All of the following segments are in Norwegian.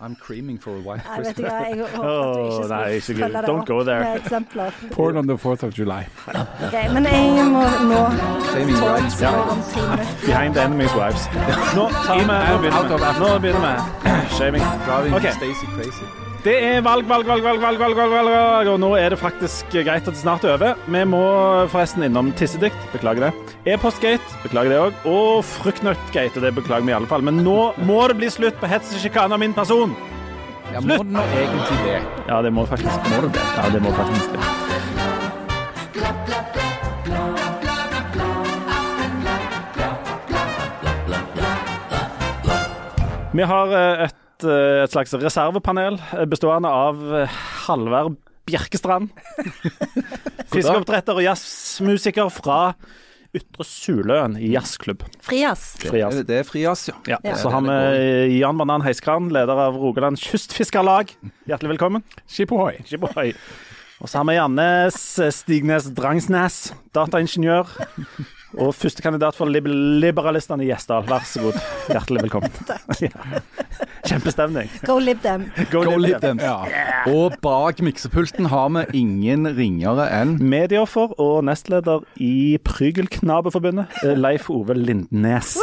I'm creaming for a white Nei, Christmas. hva, jeg håper at du ikke skal følge det Don't opp go there. med eksempler. Porn on the 4th of July. okay, men jeg må nå Saving tre minutter. Behind the enemy's wives. Nå tar vi Nå begynner vi. Shaming. Shaving. Driving okay. Stacey crazy. Det er valg, valg, valg, valg, valg, valg, valg, valg, valg, og nå er det faktisk greit at det snart er over. Vi må forresten innom tissedikt, beklager det. E-postgate, beklager det òg. Og fruktnøttgate, det beklager vi i alle fall. Men nå må det bli slutt på hets og sjikane av min person. Ja, må det nå egentlig det? Ja, det må faktisk Må det det? Ja, det må faktisk det. Vi har eh, et, eh, et slags reservepanel eh, bestående av eh, Halvard Bjerkestrand. Fiskeoppdretter og jazzmusiker fra Ytre Suløen jazzklubb. Frijazz. Frias. Det er frijazz, ja. Ja. Ja. Så har vi Jan Banan Heiskran, leder av Rogaland Kystfiskarlag. Hjertelig velkommen. Skip ohoi. Skiboy. Og så har vi Janne Stignes Drangsnes, dataingeniør. Og førstekandidat for lib Liberalistene i Gjesdal. Vær så god. Hjertelig velkommen. Ja. Kjempestemning. Go live them. Go, Go live them. them. them. Og bak miksepulten har vi ingen ringere enn Medieoffer og nestleder i Prygelknabeforbundet, eh, Leif Ove Lindnes.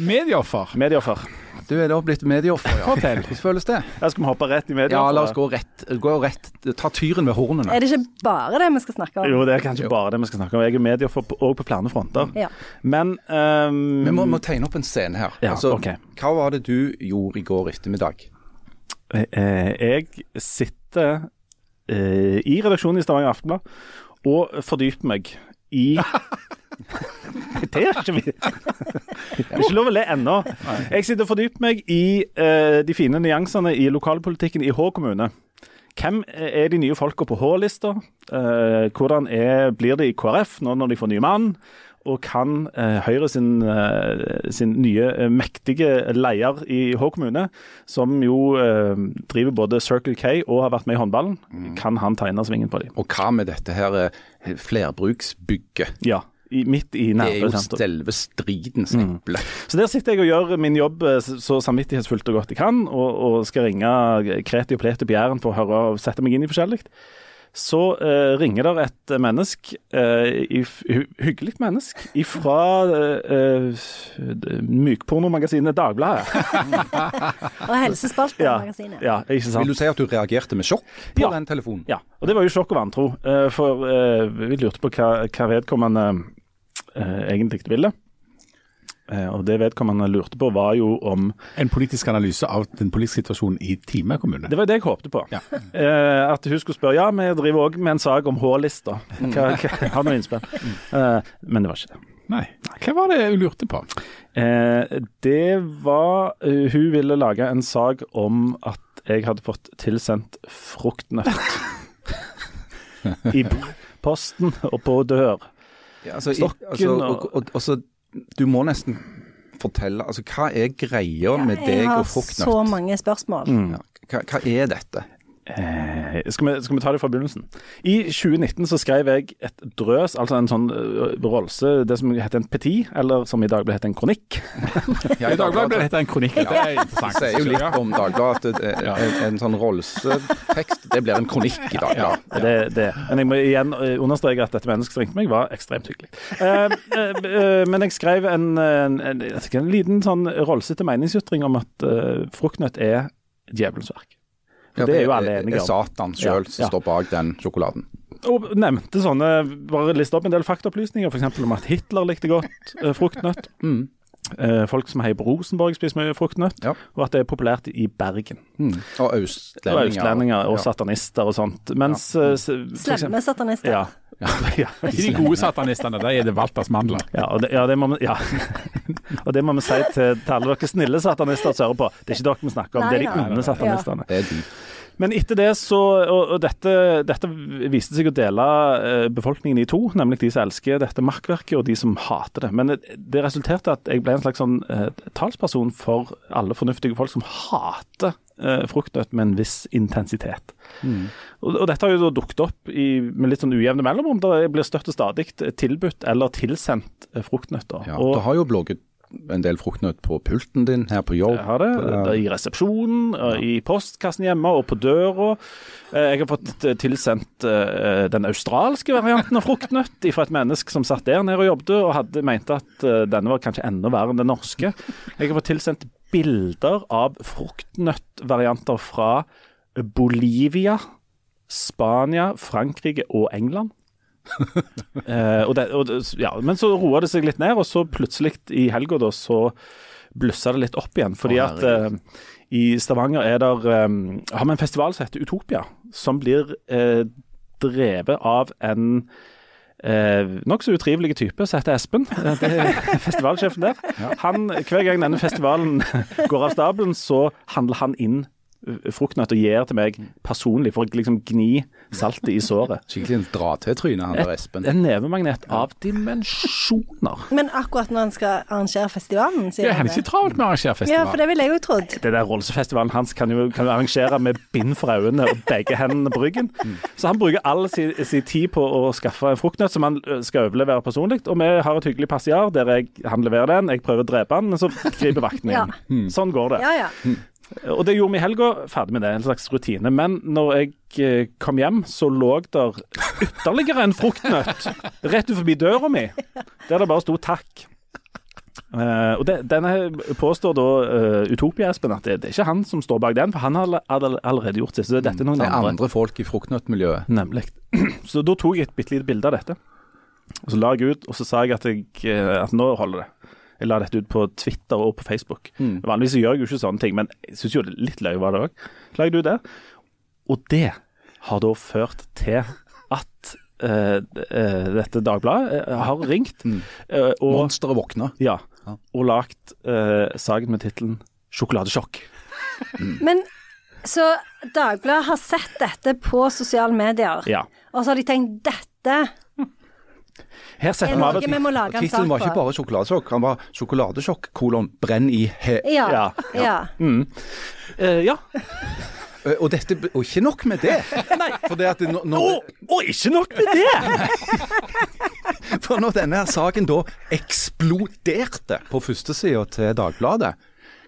Medieoffer. Medieoffer. Du er da blitt medieoffer, ja. Fortell. Hvordan føles det? Jeg skal vi hoppe rett i medieoffer? Ja, la oss gå rett, gå rett Ta tyren ved hornene. Er det ikke bare det vi skal snakke om? Jo, det er kanskje bare det vi skal snakke om. Jeg er medieoffer på- på flere fronter. Ja. Men um... Vi må, må tegne opp en scene her. Ja, altså, okay. Hva var det du gjorde i går ettermiddag? Eh, jeg sitter eh, i redaksjonen i Stavanger Aftenblad og fordyper meg i Det gjør ikke vi. Det er ikke lov å le ennå. Jeg sitter og fordyper meg i eh, de fine nyansene i lokalpolitikken i Hå kommune. Hvem er de nye folka på H-lista? Eh, hvordan er, blir det i KrF nå når de får ny mann? Og kan eh, Høyre sin, eh, sin nye eh, mektige leder i Hå kommune, som jo eh, driver både Circle K og har vært med i håndballen, kan han tegne svingen på dem? Og hva med dette her eh, flerbruksbygget? Ja. I, midt i Det er jo selve stridens eple. Så der sitter jeg og gjør min jobb eh, så samvittighetsfullt og godt jeg kan, og, og skal ringe kreti og pleti på Jæren for å høre og sette meg inn i forskjellig. Så eh, ringer der et menneske, eh, i, hyggelig menneske, fra uh, mykpornomagasinet Dagbladet. Og helsespalten Ja, ja, ikke sant? Vil du si at du reagerte med sjokk på Ja. den telefonen? Ja, og det var jo sjokk og vantro. eh, For eh, vi lurte på hva, hva vedkommende eh, egentlig ville. Eh, Og det vedkommende lurte på, var jo om En politisk analyse av den politiske situasjonen i Time kommune. Det var det jeg håpte på. Ja. Eh, at hun skulle spørre ja, vi driver òg med en sak om H-lista. Hva- Har noe innspill? Eh, men det var ikke det. Nei. Hva var det hun lurte på? Eh, det var eh, Hun ville lage en sak om at jeg hadde fått tilsendt fruktnøtt i posten og på dør. Ja, altså, Stokken altså, og- og, og, altså, du må nesten fortelle altså, Hva er greia med deg og fruktnøtt? jeg har så mange spørsmål. Mm. hva, hva er dette? Eh, skal, vi, skal vi ta det fra begynnelsen? I 2019 så skrev jeg et drøs, altså en sånn uh, rolse, det som heter en petit, eller som i dag blir hett en kronikk. Ja, I Dagbladet ble hett en kronikk. Det er interessant. Det sier jo litt om Dagbladet at det er en, en sånn rolsetekst, det blir en kronikk i dag. Ja. Det, det. Men jeg må igjen eh, understreke at dette mennesket som ringte meg, var ekstremt hyggelig. Eh, eh, eh, men jeg skrev en, en, en, en liten sånn rolsete meningsytring om at eh, fruktnøtt er djevelens verk. Ja, det er jo alle enige om. det er. Satan sjøl Ja, som står bak den sjokoladen. Og nevnte sånne, bare liste opp en del faktaopplysninger, f.eks. om at Hitler likte godt eh, fruktnøtt. Mm. Eh, folk som heier på Rosenborg spiser mye fruktnøtt. Ja. Og at det er populært i Bergen. Mm. Og Og østlendinger. og Ja. satanister og sånt. Mens ja. eksempel- Slemme satanister. Ja. Ja, ja, de gode satanistene, der er det Walters mandler. Ja, og det, ja, det må vi, ja. og det må vi si til, til alle dere snille satanister som hører på. Det er ikke dere vi snakker om, det er de onde satanistene. Det er de. Men etter det så Og, og dette, dette viste seg å dele eh, befolkningen i to, nemlig de som elsker dette makkverket, og de som hater det. Men det, det resulterte at jeg ble en slags sånn eh, talsperson for alle fornuftige folk som hater eh, fruktnøtt med en viss intensitet. Og, og dette har jo da dukket opp i, med litt sånn ujevne mellomrom. Det blir og stadig tilbudt eller tilsendt eh, fruktnøtter. Ja, og, du har jo blogget en del fruktnøtt på pulten din her på jobb. Jeg har det, det i resepsjonen, ja. i postkassen hjemme og på døra. Eh, Jeg har fått eh, tilsendt den australske varianten av fruktnøtt fra et menneske som satt der nede og jobbet og hadde mente at denne var kanskje enda verre enn den norske. Jeg har fått tilsendt bilder av fruktnøttvarianter fra Bolivia, Spania, Frankrike og England. Eh, og det, og, ja, men så roa det seg litt ned, og så plutselig i helga da, så blussa det litt opp igjen. Fordi Å, at eh, i Stavanger er der, eh, har vi en festival som heter Utopia, som blir eh, drevet av en eh, nokså utrivelige type som heter Espen. Det er festivalsjefen der. Han, hver gang denne festivalen går av stabelen, så handler han inn fruktnøtt og gir til meg personlig for å liksom gni saltet i såret. Skikkelig en dra-til-tryne, han der Espen. En nevemagnet av dimensjoner. Men akkurat når han skal arrangere festivalen, sier Det er han ikke det. travelt med å arrangere Ja, for det ville jeg jo trodd. Det der Rollsefestivalen hans kan jo, kan jo arrangere med bind for øynene og begge hendene på ryggen. Så han bruker all sin, si tid på å skaffe en fruktnøtt som han skal overlevere personlig. Og vi har et hyggelig passiar der jeg, han leverer den, jeg prøver å drepe han, men så griper vaktene Ja. Sånn går det. Ja, ja. Og det gjorde vi i helga, ferdig med det, en slags rutine. Men når jeg eh, kom hjem, så lå der ytterligere en fruktnøtt rett forbi døra mi, der det bare sto 'takk'. Uh, og det, denne påstår da uh, Utopia, Espen, at det, det er ikke han som står bak den, for han har all- all- allerede gjort det. Så dette er noen Det er andre. andre folk i fruktnøttmiljøet. Nemlig. Så da tok jeg et bitte lite bilde av dette. Og så la jeg ut, og så sa jeg at, jeg, eh, at nå holder det. Jeg la dette ut på Twitter og på Facebook. Mm. Vanligvis gjør jeg jo ikke sånne ting, men jeg syns jo det er litt løye var det òg. La jeg det ut det. Og det har da ført til at uh, uh, dette Dagbladet eh, har ringt Mm. uh, og, Monsteret våkna. ja, Ja. og lagt uh, saken med tittelen 'Sjokoladesjokk'. Men så Dagbladet har sett dette på sosiale medier, Ja. og så har de tenkt dette Her er setter vi av et Tittelen var ikke bare sjokoladesjokk, han var 'sjokoladesjokk, kolon, brenn i he'. Ja. Ja. ja. eh, Ja. Eh, Og, dette, og ikke nok med det. For, det at det, når, når, Og ikke nok med det! for når denne her saken da eksploderte på førstesida til Dagbladet,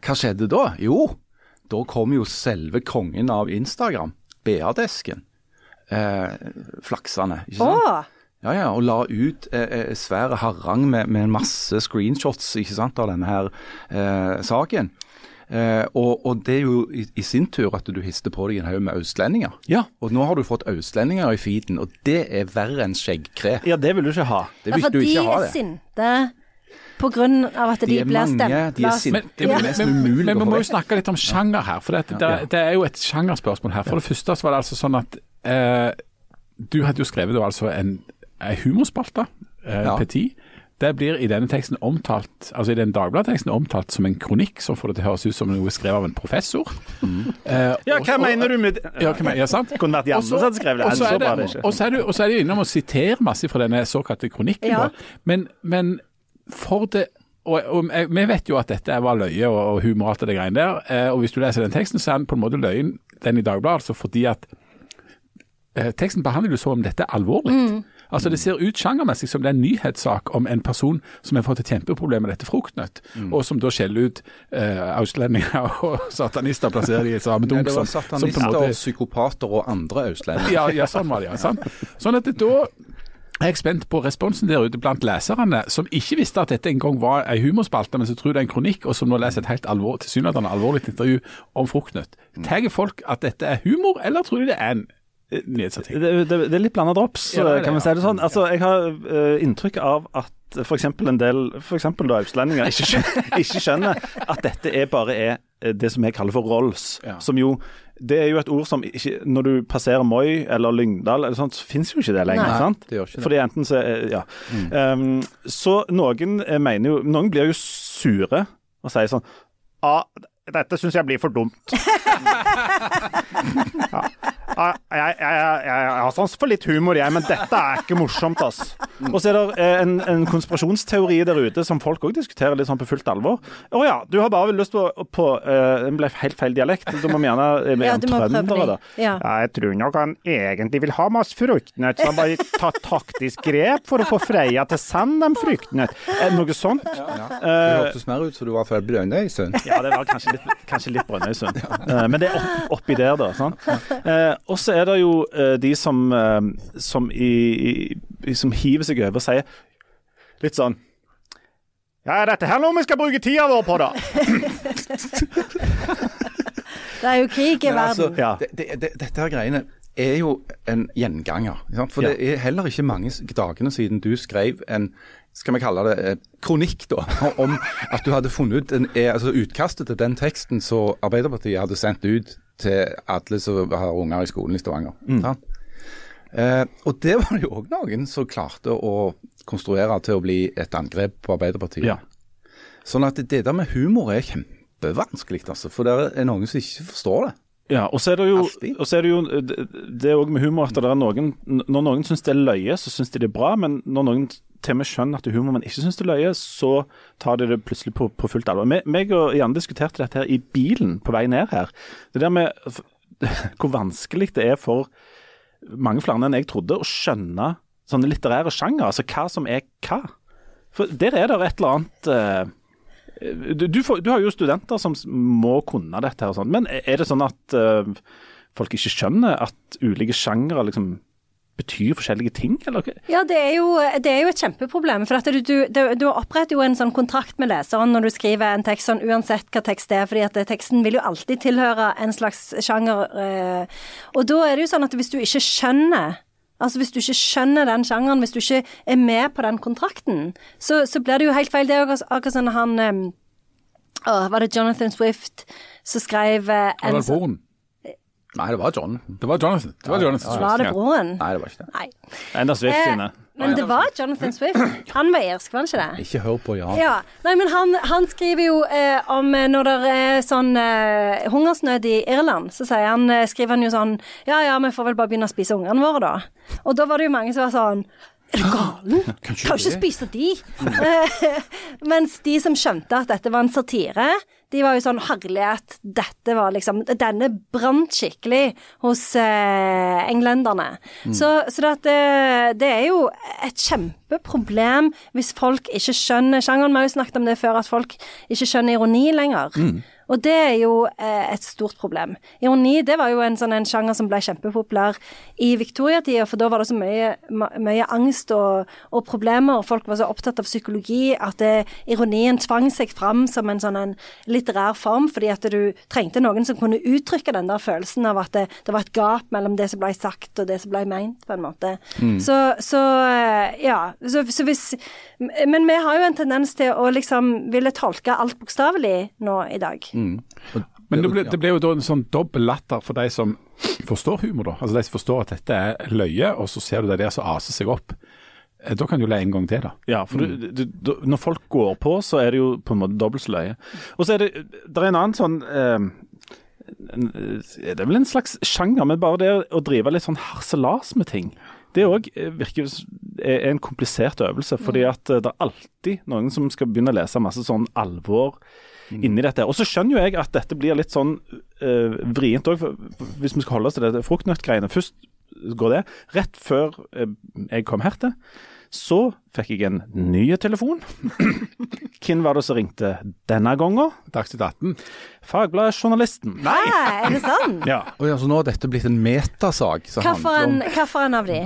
hva skjedde da? Jo, da kom jo selve kongen av Instagram, BA-desken, eh, flaksende. ikke sant? Å, Ja, ja, og la ut eh, svær svære harang med, med masse screenshots ikke sant, av denne her eh, saken. Eh, og, og det er jo i, i sin tur at du hister på deg en haug med østlendinger. Ja. Og nå har du fått østlendinger i feeden, og det er verre enn skjeggkre. ja, det vil du ikke ha. Det ja, vil for du de ikke ha er det. sinte på grunn av at de, De er blir stemt. de er sinte. Men, Det er men, nesten men, umulig men å vi må jo snakke litt om sjanger her. For det, det, det er jo et sjangerspørsmål her. For det første så var det altså sånn at eh, du hadde jo skrevet da altså en, en humorspalte, eh, Ja. Petit. Det blir i denne teksten omtalt, altså i den Dagbladet-teksten omtalt som en kronikk som får det til å høres ut som noe skrevet av en professor. Eh, Ja, hva og- mener du med det? Ja, hva mener, ja, sant? Kunne vært som det. Og så Så er det og så er du- og så er de innom å sitere masse fra denne såkalte kronikken. Ja. da. Men, men for det og, og Vi vet jo at dette var løye og, og humor og alt det greiene der. Eh, og hvis du leser den teksten, så er den på en måte løyen, den i Dagbladet, altså fordi at eh, teksten behandler du som om dette er alvorlig. Altså Det ser ut sjangermessig som det er en nyhetssak om en person som har fått et kjempeproblem med dette fruktnøtt, og som da skjeller ut eh, auslendinger og satanister, plasserer de i samme dunk. det var satanister, måte- psykopater og andre østlendinger. ja, ja, sånn var det, ja. Sant? Sånn at det, da er jeg spent på responsen der ute blant leserne, som ikke visste at dette en gang var ei humorspalte, men som tror det er en kronikk, og som nå leser et helt alvor, tilsynelatende alvorlig intervju om fruktnøtt. Tar folk at dette er humor, eller tror de det er en nyhetsartikkel? Det, det, det er litt blanda drops, Ja, det kan vi ja. si det sånn. Altså, jeg har uh, inntrykk av at f.eks. en del for da østlendinger ikke, skjønner, ikke skjønner at dette er bare er eh, det som jeg kaller for rolls. Ja. Som jo Det er jo et ord som ikke Når du passerer Moi eller Lyngdal eller sånt, så finnes jo ikke det lenger. Nei. sant? det gjør ikke det. Fordi enten så Ja. Ja. Um, så noen eh, mener jo Noen blir jo sure og sier sånn Ja, dette syns jeg blir for dumt. ja. Jeg, jeg, jeg, har sans for litt humor, jeg, men dette er ikke morsomt, ass. Og så er det eh, en, en konspirasjonsteori der ute som folk òg diskuterer litt sånn på fullt alvor. Å ja, du har bare lyst på, på uh, Det ble helt feil dialekt. Du må vi gjerne eh, Ja, trøndere, da. Ja. Jeg tror nok han egentlig vil ha masse fruktnøtt, så han bare tar taktisk grep for å få Freia til å sende dem fruktnøtt. det Noe sånt. Du det hørtes mer ut som du var fra Brønnøysund. ja, det var kanskje litt, kanskje litt Brønnøysund. Eh, men det er opp, oppi der, da. Sant? Eh, og så er det jo uh, de som, uh, som, i, i, som hiver seg over og sier litt sånn Ja, er dette her noe vi skal bruke tida vår på, da? Det er jo krig i verden. altså, verden. Ja. det, det, det, dette her greiene er jo en gjenganger. sant? For Ja. det er heller ikke mange dagene siden du skrev en skal vi kalle det eh, kronikk, da, om at du hadde funnet ut en, eh, altså utkastet til den teksten som Arbeiderpartiet hadde sendt ut til alle som har unger i skolen i Stavanger. sant? Eh, og det var det jo òg noen som klarte å konstruere til å bli et angrep på Arbeiderpartiet. Ja. Sånn at det der med humor er kjempevanskelig, altså. For det er noen som ikke forstår det. Ja, og så er det jo, er det, jo det- er òg med humor at er noen Når noen syns det er løye, så syns de det er bra, men når noen til og med skjønner at det er humor, men ikke syns det er løye, så tar de det plutselig på, på fullt alvor. Me- Meg og Janne diskuterte dette her i bilen på vei ned her. Det der med hvor vanskelig det er for mange flere enn jeg trodde å skjønne sånne litterære sjanger, altså hva som er hva. For der er det et eller annet eh, du, får, du har jo studenter som må kunne dette, her og sånt, men er det sånn at uh, folk ikke skjønner at ulike sjangere liksom betyr forskjellige ting, eller? Ja, det er, jo, det er jo et kjempeproblem. For at du, du, du, oppretter jo en sånn kontrakt med leseren når du skriver en tekst, sånn uansett hva tekst det er. fordi at teksten vil jo alltid tilhøre en slags sjanger. Eh, og da er det jo sånn at hvis du ikke skjønner Altså Hvis du ikke skjønner den sjangeren, hvis du ikke er med på den kontrakten, så, så blir det jo helt feil. Det er jo akkurat- sånn han eh, å, Var det Jonathan Swift som skrev eh, Var det en broren? Nei, det var John. Det var Jonathan. Det var Jonathan. Var det Ja. broren? Nei, det var ikke det. Nei. Enda Swift Eh, sine. Men det var Jonathan Swift. Han var irsk, var han ikke det? Ikke hør på Jan. Ja, nei, men han, han skriver jo eh, om eh, når det er sånn eh, hungersnød i Irland, så han, eh, skriver han jo sånn Ja ja, vi får vel bare begynne å spise ungene våre, da. Og da var det jo mange som var sånn er du galen? Kan ikke spise de. Mens de som skjønte at dette var en satire, de var jo sånn herlighet, dette var liksom Denne brant skikkelig hos eh, englenderne. Så, så det, at det, det er jo et kjempeproblem hvis folk ikke skjønner sjangeren. Vi har jo snakket om det før, at folk ikke skjønner ironi lenger. Og det er jo eh, et stort problem. Ironi det var jo en sånn en sjanger som ble kjempepopulær i viktoriatida, for da var det så mye, mye angst og, og problemer, og folk var så opptatt av psykologi at det, ironien tvang seg fram som en sånn en litterær form, fordi at du trengte noen som kunne uttrykke den der følelsen av at det, det var et gap mellom det som ble sagt og det som ble meint, på en måte. Så, så eh, ja. Så, så hvis Men vi har jo en tendens til å liksom ville tolke alt bokstavelig nå i dag. Men det ble, det ble jo da en sånn dobbel latter for de som forstår humor, da. Altså de som forstår at dette er løye, og så ser du de der som aser seg opp. Eh, Da kan du le en gang til, da. Ja, for du, du, du, når folk går på, så er det jo på en måte dobbelt så løye. Og så er det det er en annen sånn eh, eh, Det er vel en slags sjanger, men bare det å drive litt sånn harselas med ting. Det òg virker s- er en komplisert øvelse, fordi at eh, det er alltid noen som skal begynne å lese masse sånn alvor inni dette. Og så skjønner jo jeg at dette blir litt sånn uh, vrient òg, hvis vi skal holde oss til det fruktnøttgreiene. Først går det. Rett før uh, jeg kom her til, så fikk jeg en ny telefon. Hvem var det som ringte denne gangen? Dagsnytt 18. Fagbladet Journalisten. Hæ, er det sant? Ja. Og ja, så nå har dette blitt en metasak Hvilken av de?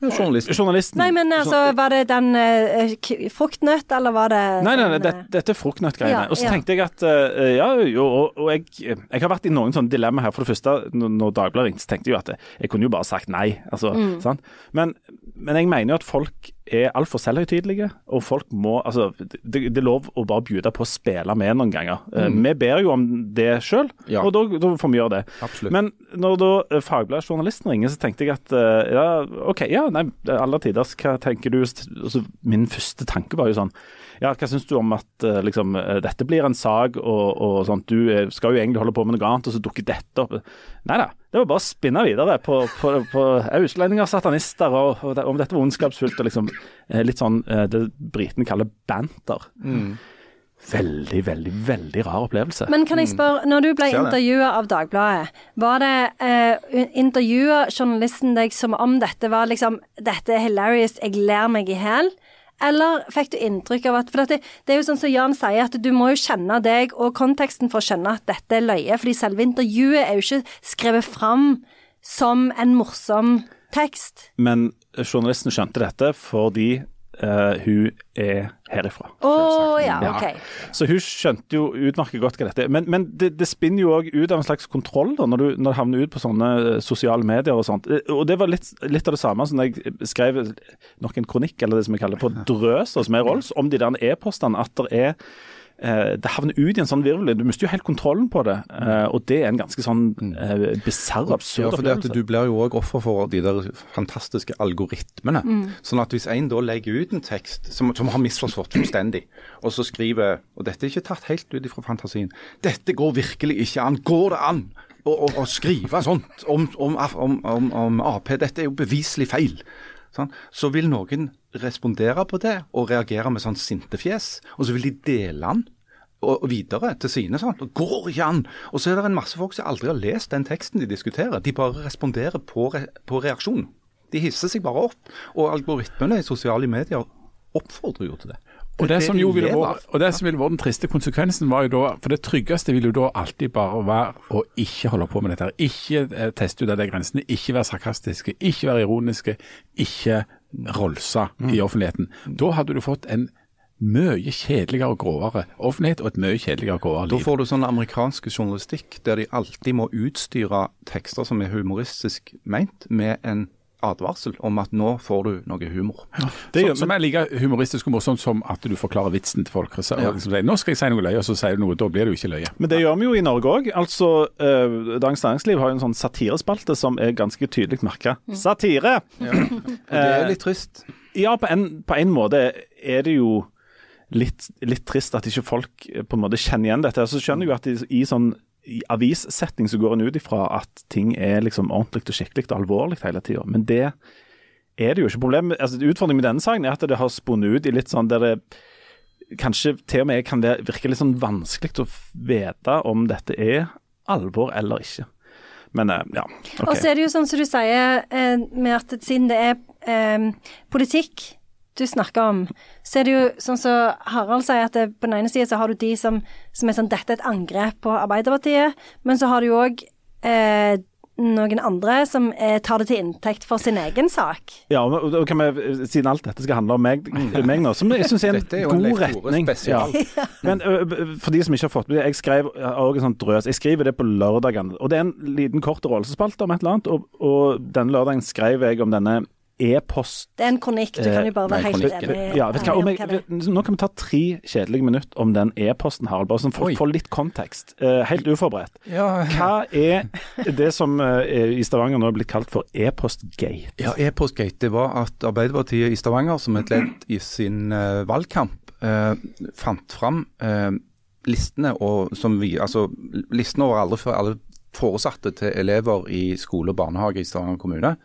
Journalist. Journalisten. Nei, men altså, var det den uh, fruktnøtt, eller var det Nei, nei, nei sånn, det, eh, dette er fruktnøttgreiene. Ja, og så ja. tenkte jeg at uh, ja, jo, og, og jeg, jeg har vært i noen sånne dilemma her. For det første, når, Dagbladet ringte, så tenkte jeg jo at jeg, jeg kunne jo bare sagt nei. Altså, Mm. sant? Men, men jeg mener jo at folk er altfor selvhøytidelige, og folk må Altså, det, det er lov å bare bjude på å spille med noen ganger. Mm. Vi ber jo om det sjøl. Ja. og da, da får vi gjøre det. Absolutt. Men når da eh, Fagbladet Journalisten ringer, så tenkte jeg at eh, ja, OK, ja, nei, alle tiders, hva tenker du? Altså, min første tanke var jo sånn ja, hva syns du om at eh, liksom, eh, dette blir en sak, og, og sånt, du eh, skal jo egentlig holde på med noe annet, og så dukker dette opp. Nei da, det var bare å spinne videre på, på, på utlendinger, satanister, og, og det, om dette var ondskapsfullt og liksom eh, litt sånn eh, det britene kaller banter. Veldig, veldig, veldig rar opplevelse. Men kan jeg spørre, når du ble intervjua av Dagbladet, var det eh, intervjua journalisten deg som om dette var liksom Dette er hilarious, jeg ler meg i hæl? Eller fikk du inntrykk av at For det, det er jo sånn som Jan sier, at du må jo kjenne deg og konteksten for å skjønne at dette er løye. Fordi selve intervjuet er jo ikke skrevet fram som en morsom tekst. Men journalisten skjønte dette fordi eh, hun er herifra. Oh, ja, Ja. OK. Så hun skjønte jo utmerket godt hva dette er. Men, men det, det spinner jo òg ut av en slags kontroll da, når du, når du havner ut på sånne eh, sosiale medier og sånt. Eh, Og det var litt, litt av det samme som da jeg skrev nok en kronikk, eller det som jeg kaller på drøs, som er Rolls, om de der e-postene. At det er det havner ut i en sånn virvel. Du mister jo helt kontrollen på det. eh, og det er en ganske sånn uh, bisarr, absurd Ja, for opplevelse. Du blir jo òg offer for de der fantastiske algoritmene. Sånn at hvis en da legger ut en tekst som, som har misforstått fullstendig, og så skriver Og dette er ikke tatt helt ut ifra fantasien. Dette går virkelig ikke an. Går det an å, å, å skrive sånt om, om, om, om, om Ap? Dette er jo beviselig feil. Sånn. Så vil noen respondere på det og reagere med sånn sinte fjes, og så vil de dele den og videre til sine. sånn, Det går ikke an! Og så er det en masse folk som aldri har lest den teksten de diskuterer. De bare responderer på, re på reaksjon. De hisser seg bare opp. Og algoritmene i sosiale medier oppfordrer jo til det. Og det, som jo ville vært, den triste konsekvensen, var jo da For det tryggeste ville jo da alltid bare være å ikke holde på med dette. her. Ikke eh, teste ut av de grensene, ikke være sarkastiske, ikke være ironiske, ikke rolse Mm. i offentligheten. Da hadde du fått en mye kjedeligere og grovere offentlighet og et mye kjedeligere og grovere Da får du sånn amerikansk journalistikk der de alltid må utstyre tekster som er humoristisk meint, med en advarsel om at nå får du noe humor. Det som, gjør- som er like humoristisk og morsomt som at du forklarer vitsen til folk. Så, Ja. liksom Nå skal jeg si noe løye, og så sier du noe. Da blir det jo ikke løye. Men det gjør vi jo i Norge òg. Altså, eh, Dagens Næringsliv har jo en sånn satirespalte som er ganske tydelig merka. Satire! Og det er litt trist. Ja, på en, på en måte er det jo litt, litt trist at ikke folk eh, på en måte kjenner igjen dette. Så skjønner jeg jo at i, i sånn i avissetting så går en ut ifra at ting er liksom ordentlig og skikkelig og alvorlig hele tida. Men det er det jo ikke. Problemet, altså Utfordringen med denne saken er at det har spunnet ut i litt sånn der det kanskje til og med kan det virke litt sånn vanskelig å vite om dette er alvor eller ikke. Men eh, ja, Okay. Og så er det jo sånn som du sier, eh, med at siden det er eh, politikk du snakker om, så er det jo sånn som Harald sier, at det, på den ene siden så har du de som, som er sånn dette er et angrep på Arbeiderpartiet, men så har du jo òg eh, noen andre som eh, tar det til inntekt for sin egen sak. Ja, og og kan vi, Siden alt dette skal handle om meg, meg nå, som jeg syns er en Dette er jo en god retning. Ja. Ja. Men for de som ikke har fått med det, jeg skrev også en sånn drøs. Jeg skriver det på lørdagene. Og det er en liten kort rollespalte om et eller annet. Og, og denne lørdagen skrev jeg om denne e-post... Det er en kronikk, du kan jo bare være nei, helt enig. Ja, vet hva, om jeg, det nå kan vi ta tre kjedelige minutter om den e-posten, Harald. Bare sånn for å få litt kontekst. Eh, helt uforberedt. Hva er det som eh, i Stavanger nå er blitt kalt for e-postgate? Ja, E-postgate det var at Arbeiderpartiet i Stavanger, som et ledd i sin eh, valgkamp, eh, fant fram eh, listene og som vi, altså listene over alle, alle foresatte til elever i skole og barnehage i Stavanger kommune.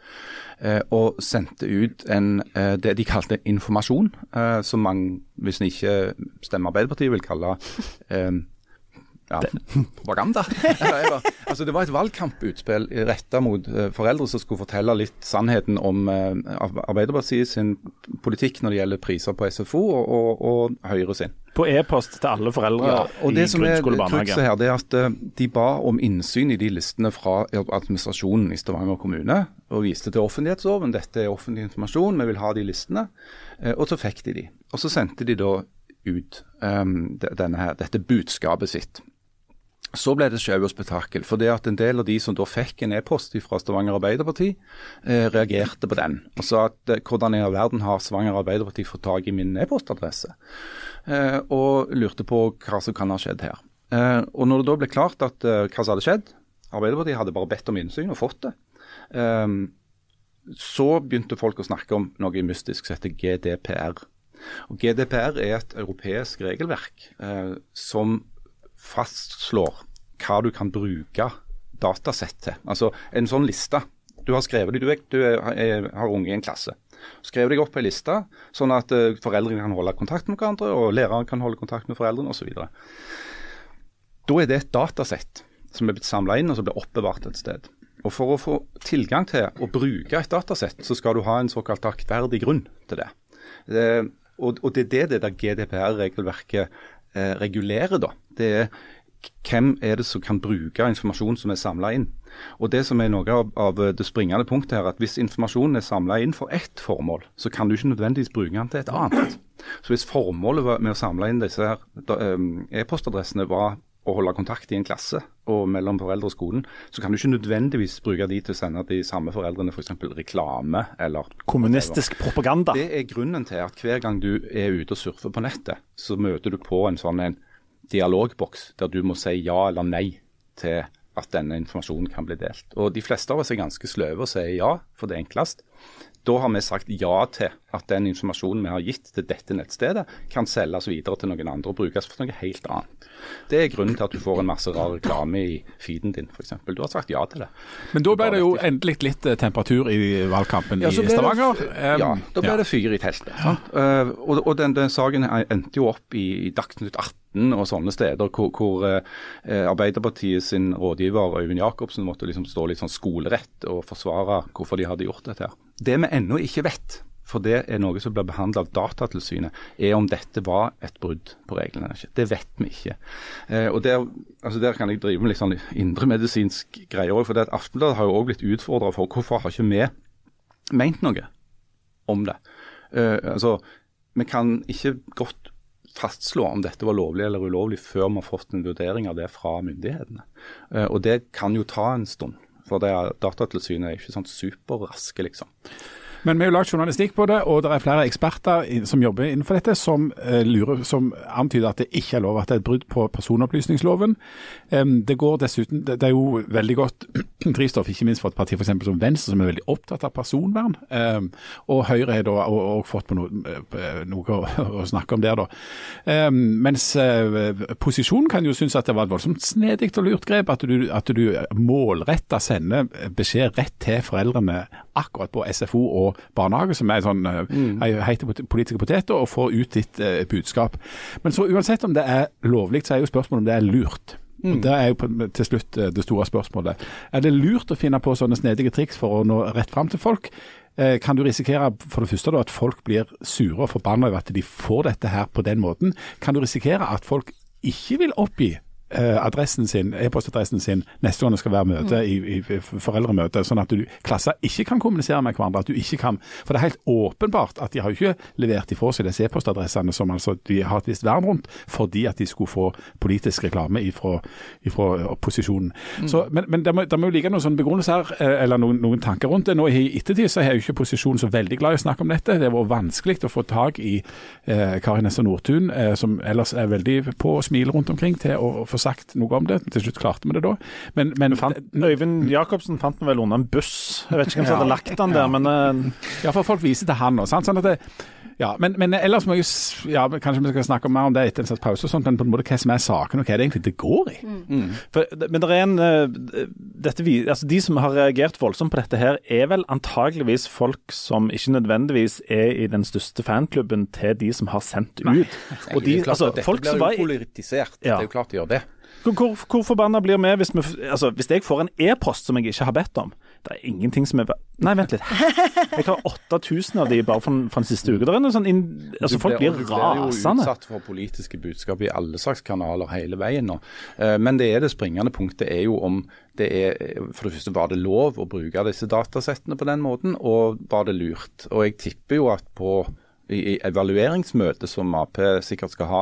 eh, og sendte ut en, eh, det de kalte informasjon, eh, som man, hvis en ikke stemmer Arbeiderpartiet, vil kalle ja, propaganda. Altså, det var et valgkamputspill retta mot eh, foreldre som skulle fortelle litt sannheten om eh, Arbeiderpartiet sin politikk når det gjelder priser på SFO, og, og, og Høyre sin. På e-post til alle foreldre Ja, og i det som er barnehage. her, det er at eh, de ba om innsyn i de listene fra administrasjonen i Stavanger kommune, og viste til offentlighetsloven. Dette er offentlig informasjon, vi vil ha de listene. Og så fikk de de. Og så sendte de da ut um, denne her, dette budskapet sitt. Så ble det sjau og spetakkel, for det at en del av de som da fikk en e-post fra Stavanger Arbeiderparti, eh, reagerte på den. Og sa at eh, hvordan i all verden har Stavanger Arbeiderparti fått tak i min e-postadresse? Eh, og lurte på hva som kan ha skjedd her. Eh, og når det da ble klart at eh, hva som hadde skjedd, Arbeiderpartiet hadde bare bedt om innsyn og fått det, eh, så begynte folk å snakke om noe mystisk som heter GDPR. Og GDPR er et europeisk regelverk som fastslår hva du kan bruke datasett til. Altså en sånn liste. Du har skrevet deg, du, er, du har unge i en klasse. Skrev deg opp på ei liste, sånn at uh, foreldrene kan holde kontakt med hverandre, og læreren kan holde kontakt med foreldrene osv. Da er det et datasett som er blitt samla inn og som blir oppbevart et sted. Og For å få tilgang til å bruke et datasett, så skal du ha en såkalt aktverdig grunn til det. det og, og, det er det det GDPR-regelverket eh, regulerer. da. Det er hvem er det som kan bruke informasjon som er samla inn. Og Det som er noe av, av, det springende punktet her, at hvis informasjonen er samla inn for ett formål, så kan du ikke nødvendigvis bruke den til et annet. Så Hvis formålet med å samle inn disse her um, e-postadressene var å holde kontakt i en klasse og mellom foreldre og skolen, så kan du ikke nødvendigvis bruke de til å sende de samme foreldrene f.eks. For reklame eller Kommunistisk propaganda. Det er grunnen til at hver gang du er ute og surfer på nettet, så møter du på en sånn en dialogboks der du må si ja eller nei til at denne informasjonen kan bli delt. Og De fleste av oss er ganske sløve og sier ja, for det er enklest. Da har vi sagt ja til at den informasjonen vi har gitt til dette nettstedet, kan selges videre til noen andre og brukes for noe helt annet. Det er grunnen til at du får en masse rar reklame i feeden din, f.eks. Du har sagt ja til det. Men da ble det jo endelig litt eh, temperatur i valgkampen ja, i Stavanger. Det, ja, da ble ja. det fyr i teltet. Ja. Uh, og, og den, den, saken endte jo opp i, i Dagsnytt 18 og sånne steder hvor, hvor uh, Arbeiderpartiet sin rådgiver Øyvind Jacobsen måtte liksom stå litt sånn skolerett og forsvare hvorfor de hadde gjort dette. her. Det vi ennå ikke vet, for det er noe som blir behandlet av Datatilsynet, er om dette var et brudd på reglene eller ikke. Det vet vi ikke. Eh, og der, altså der, kan jeg drive med litt sånn indremedisinsk greier òg. For det at Aftenbladet har jo òg blitt utfordra for hvorfor har ikke vi ment noe om det. Eh, altså, vi kan ikke godt fastslå om dette var lovlig eller ulovlig før vi har fått en vurdering av det fra myndighetene. Eh, og det kan jo ta en stund. For det er, Datatilsynet er ikke sånn superraske, liksom. Men vi har jo lagd journalistikk på det, og det er flere eksperter som jobber innenfor dette, som, eh, lurer, som antyder at det ikke er lov at det er et brudd på personopplysningsloven. Um, det går dessuten, det, det, er jo veldig godt drivstoff, ikke minst for et parti for som Venstre, som er veldig opptatt av personvern. Um, og Høyre har og, fått på noe, eh, noe å, å, snakke om der, da. Um, mens uh, posisjonen kan jo synes at det var et voldsomt snedig og lurt grep at du, at du målretta sender beskjed rett til foreldrene akkurat på SFO og barnehage, som er sånn eh, mm. heite politiske poteter, og får ut ditt eh, budskap. Men så uansett om det er lovlig, så er jo spørsmålet om det er lurt. Mm. Og Det er jo til slutt eh, det store spørsmålet. Er det lurt å finne på sånne snedige triks for å nå rett fram til folk? Kan du risikere for det første da, at folk blir sure og forbanna over at de får dette her på den måten? Kan du risikere at folk ikke vil oppgi Eh, adressen sin, e-postadressen sin neste gang det skal være møte mm. i, i, foreldremøte, sånn at du klasser ikke kan kommunisere med hverandre. at du ikke kan, For det er helt åpenbart at de har ikke levert ifra seg disse e-postadressene som altså de har et visst vern rundt, fordi at de skulle få politisk reklame ifra, ifra opposisjonen. Mm. Så, men, men det må, det må jo ligge noen sånne begrunnelser her, eller noen, noen, tanker rundt det. Nå I ettertid så er jo ikke posisjonen så veldig glad i å snakke om dette. Det har vært vanskelig å få tak i eh, Kari Nessa Nordtun, eh, som ellers er veldig på å smile rundt omkring, til å, å sagt noe om det. Til slutt klarte vi det da. Men, men fant, Øyvind Jacobsen fant den vel under en buss. Jeg vet ikke hvem som hadde lagt den der, men uh... Ja, for folk viser til han nå. Sånn at det, ja, men, men, ellers må jeg ja, Kanskje vi skal snakke mer om det etter en slags pause, og sånt, men på en måte hva som er saken, og hva er det egentlig det går i? Mm. Mm. For, men det er en uh, dette, altså De som har reagert voldsomt på dette, her, er vel antageligvis folk som ikke nødvendigvis er i den største fanklubben til de som har sendt ut. Nei. Og de, altså, folk blir jo politisert. Ja. Det er jo klart de gjør det. Hvor, hvor forbanna blir vi hvis, vi altså, hvis jeg får en e-post som jeg ikke har bedt om? Det er ingenting som er Nei, vent litt. Jeg har 8000 av de bare fra, den siste uke. Sånn altså, folk blir rasende. Du blir jo utsatt for politiske budskap i alle slags kanaler hele veien nå. Eh, men det er det springende punktet er jo om det er For det første, var det lov å bruke disse datasettene på den måten, og var det lurt? Og jeg tipper jo at på i evalueringsmøtet som Ap sikkert skal ha,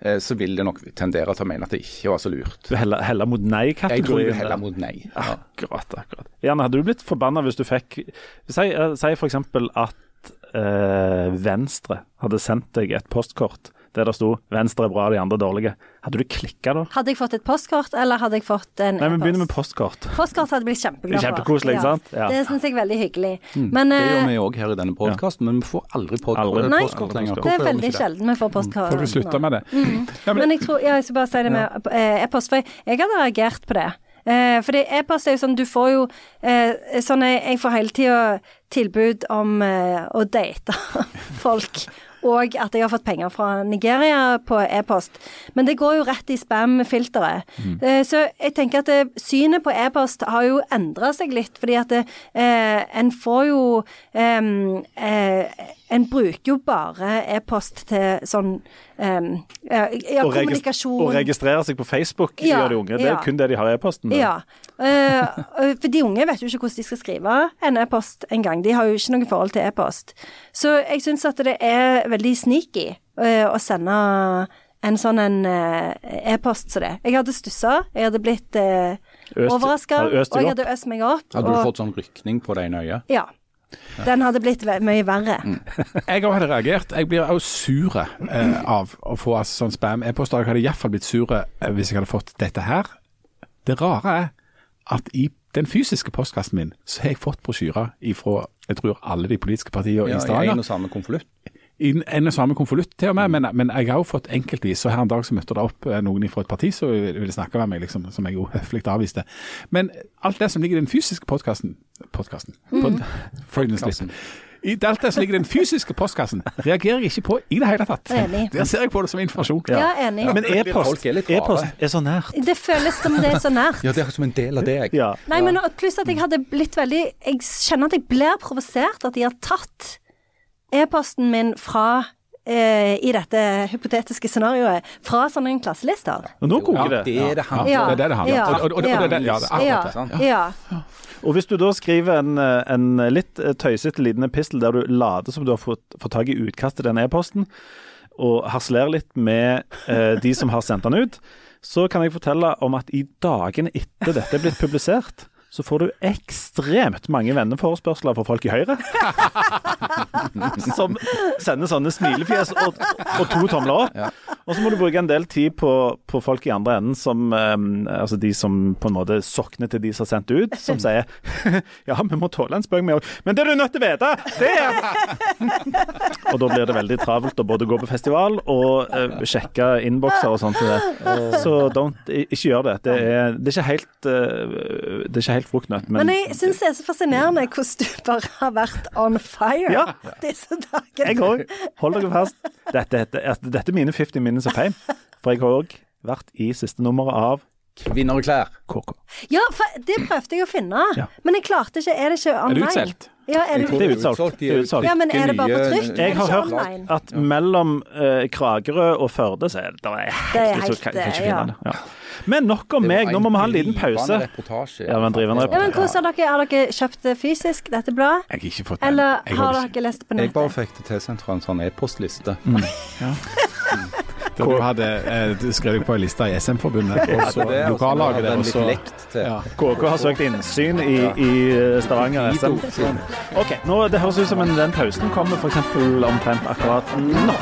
eh, så vil det nok tendere til å mene at det ikke var så lurt. Du heller, heller mot nei-kategorien? Jeg tror jeg heller mot nei. Ja. Akkurat. akkurat. Gjerne, hadde du blitt forbanna hvis du fikk Si, eh, si f.eks. at eh, Venstre hadde sendt deg et postkort der det sto 'Venstre er bra, de andre dårlige'. Hadde du klikka da? Hadde jeg fått et postkort, eller hadde jeg fått en Nei, Vi begynner med postkort. Postkort hadde blitt kjempeglad for. Kjempekoselig, ja. sant? Ja. Det syns jeg er veldig hyggelig. Mm. Men, det gjør eh, vi òg her i denne podkasten, men vi får aldri, postkort lenger. nei, postkort lenger. det er veldig sjelden vi får postkort. Får vi slutte med det? Mm. Ja, men, men, jeg tror, jeg skal bare si det med eh, e-post, for jeg, jeg hadde reagert på det. Eh, for e-post er jo sånn, du får jo eh, sånn jeg, jeg får hele tida tilbud om eh, å date folk. Og at jeg har fått penger fra Nigeria på e-post. Men det går jo rett i spam-filteret. Eh, så jeg tenker at eh, synet på e-post har jo endra seg litt, fordi at det, eh, en får jo em, eh, En bruker jo bare e-post til sånn um, ja, og kommunikasjon. Og registrere seg på Facebook Ja, gjør de unge. Det ja. er kun det de har i e-posten. Ja. Uh, for de unge vet jo ikke hvordan de skal skrive en e-post engang. De har jo ikke noe forhold til e-post. Så jeg syns at det er veldig sneaky uh, å sende en sånn en eh, e-post som det. Jeg hadde stussa, jeg hadde blitt uh, overraska, og jeg hadde øst meg opp. Hadde du og, fått sånn rykning på det ene øyet? Ja. Den hadde blitt mye verre. Jeg òg hadde reagert. Jeg blir òg sur eh, av å få altså, sånn spam-e-poster. Jeg hadde iallfall blitt sur eh, hvis jeg hadde fått dette her. Det rare er at i den fysiske postkassen min så har jeg fått brosjyrer ifra jeg tror alle de politiske partiene i Ja, I Stavanger. en og samme konvolutt? I en og samme konvolutt til og med, men, men jeg har jo fått enkeltvis. Og her en dag så møtte det opp eh, noen fra et parti som ville snakke med meg, liksom, som jeg jo høflig avviste. Men alt det som ligger i den fysiske postkassen Postkassen? Pod, Freudian. I alt det som ligger i den fysiske postkassen, reagerer jeg ikke på i det hele tatt. Enig. Der ser jeg på det som informasjon. Ja, enig. Men e-post er e-post er så nært. Det føles som det er så nært. Ja, det er som en del av deg. Ja. Nei, men pluss at jeg hadde blitt veldig Jeg kjenner at jeg blir provosert at de har tatt e-posten min fra eh, i dette hypotetiske scenarioet fra sånne klasselister. Og nå koker Ja, det. Det er det Ja. Det er det det. Ja. Og- og- og- og det- det- Ja, det er akkurat det. ja. Og hvis du da skriver en, en litt eh, tøysete liten epistel der du later som du har fått, fått tak i utkastet til den e-posten, og harselerer litt med eh, de som har sendt den ut, så kan jeg fortelle om at i dagene etter dette er blitt publisert, så får du ekstremt mange venneforespørsler fra folk i Høyre. som sender sånne smilefjes og, og to tomler opp. Og så må du bruke en del tid på, på folk i andre enden, som, um, altså de som på en måte sokner til de som har sendt ut, som sier ja, vi må tåle en spøk med òg. Men det er du nødt til å vite, det er Og da blir det veldig travelt å både gå på festival og uh, sjekke innbokser og sånt. Så don't, ikke gjør det. Det er, det er ikke helt uh, Det er ikke helt fruktnøtt, men, Men jeg syns det er så fascinerende hvordan du bare har vært on fire Ja. disse dagene. jeg òg. Hold dere fast. Dette, dette, dette er mine 50 minutes of fame. For jeg har òg vært i siste nummeret av Kvinnerklær. KK. Ja, for det prøvde jeg å finne, Ja. men jeg klarte ikke. Er det ikke Er online? det utsolgt? Ja, er det, Det er utsolgt. Det er utsolgt. Ja, men er det bare på trykk? Jeg har Det er hørt online. at mellom uh, Kragerø og Førde så er det, det er Det er helt, helt, kan, kan ikke ja. finne det. Ja. Men nok om meg, nå må vi ha en liten pause. Ja, men drivende ja, men hvordan har dere, har dere kjøpt det fysisk, dette bladet? Jeg har ikke fått den. Eller har dere lest det på nettet? Jeg bare fikk det tilsendt fra en sånn e-postliste. Da du hadde eh, skrevet på en liste i SM-forbundet, og så også- lokallaget der, er og litt så lekt til. ja. KK har søkt innsyn i, i eh, Stavanger SM. Ok, nå, Det høres ut som en, den pausen kommer f.eks. omtrent akkurat nå.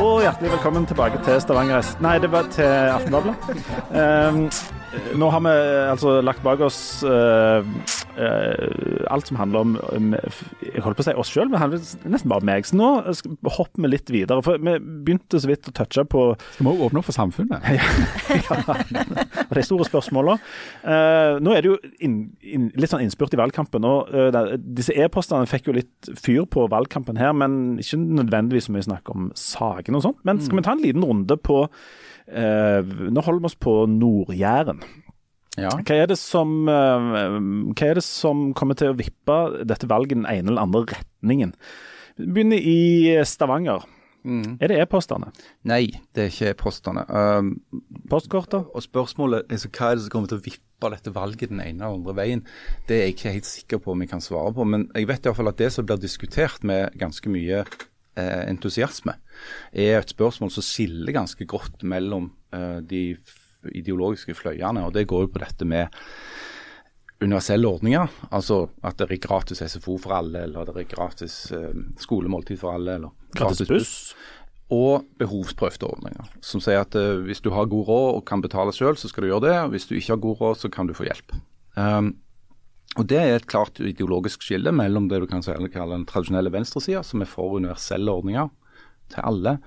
Og hjertelig velkommen tilbake til Stavanger S... Nei, det var til Aftenbladet. Um, nå har vi altså lagt bak oss uh, uh, alt som handler om um, Jeg holdt på å si oss sjøl, men det handler nesten bare om meg. Så nå hopper vi litt videre. For vi begynte så vidt å touche på Skal Vi òg åpne opp for samfunnet. de store spørsmåla. Uh, nå er det jo in, in, litt sånn innspurt i valgkampen. og eh, Disse e-postene fikk jo litt fyr på valgkampen her, men ikke nødvendigvis så mye snakk om sakene og sånt. Men skal vi ta en liten runde på eh, Nå holder vi oss på Nord-Jæren. Ja. Hva er, det som, eh, hva er det som kommer til å vippe dette valget den ene eller andre retningen? Begynner i Stavanger. Mm. Er det e-postene? Nei, det er ikke e-postene. Um, Postkorter? og spørsmålet er hva er det som kommer til å vippe dette valget den ene eller andre veien, det er jeg ikke helt sikker på om jeg kan svare på. Men jeg vet i hvert fall at det som blir diskutert med ganske mye eh, entusiasme, er et spørsmål som skiller ganske godt mellom eh, de ideologiske fløyene. og Det går jo på dette med universelle ordninger. Altså at det er gratis SFO for alle, eller det er gratis eh, skolemåltid for alle. eller Gratis buss? og behovsprøvde ordninger, som sier at eh, hvis du har god råd og kan betale selv, så skal du gjøre det. og Hvis du ikke har god råd, så kan du få hjelp. Um, Og Det er et klart ideologisk skille mellom det du kan kalle den tradisjonelle venstresida, som er for universelle ordninger til alle,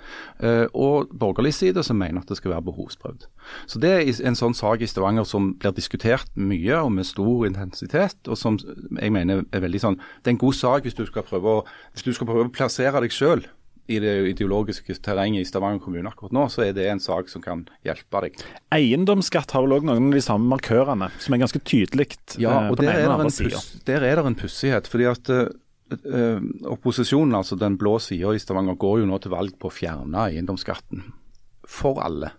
eh, og borgerlig side som mener at det skal være behovsprøvd. Så Det er en sånn sak i Stavanger som blir diskutert mye og med stor intensitet, og som jeg mener er veldig sånn Det er en god sak hvis du skal prøve å, skal prøve å plassere deg sjøl i det ideologiske terrenget i Stavanger kommune akkurat nå, så er det en sak som kan hjelpe deg. Eiendomsskatt har vel òg noen av de samme markørene, som er ganske tydelig ja, eh, og på den ene og det andre en sida. der er det en pussighet. fordi at uh, uh, Opposisjonen, altså den blå sida i Stavanger, går jo nå til valg på å fjerne eiendomsskatten for alle.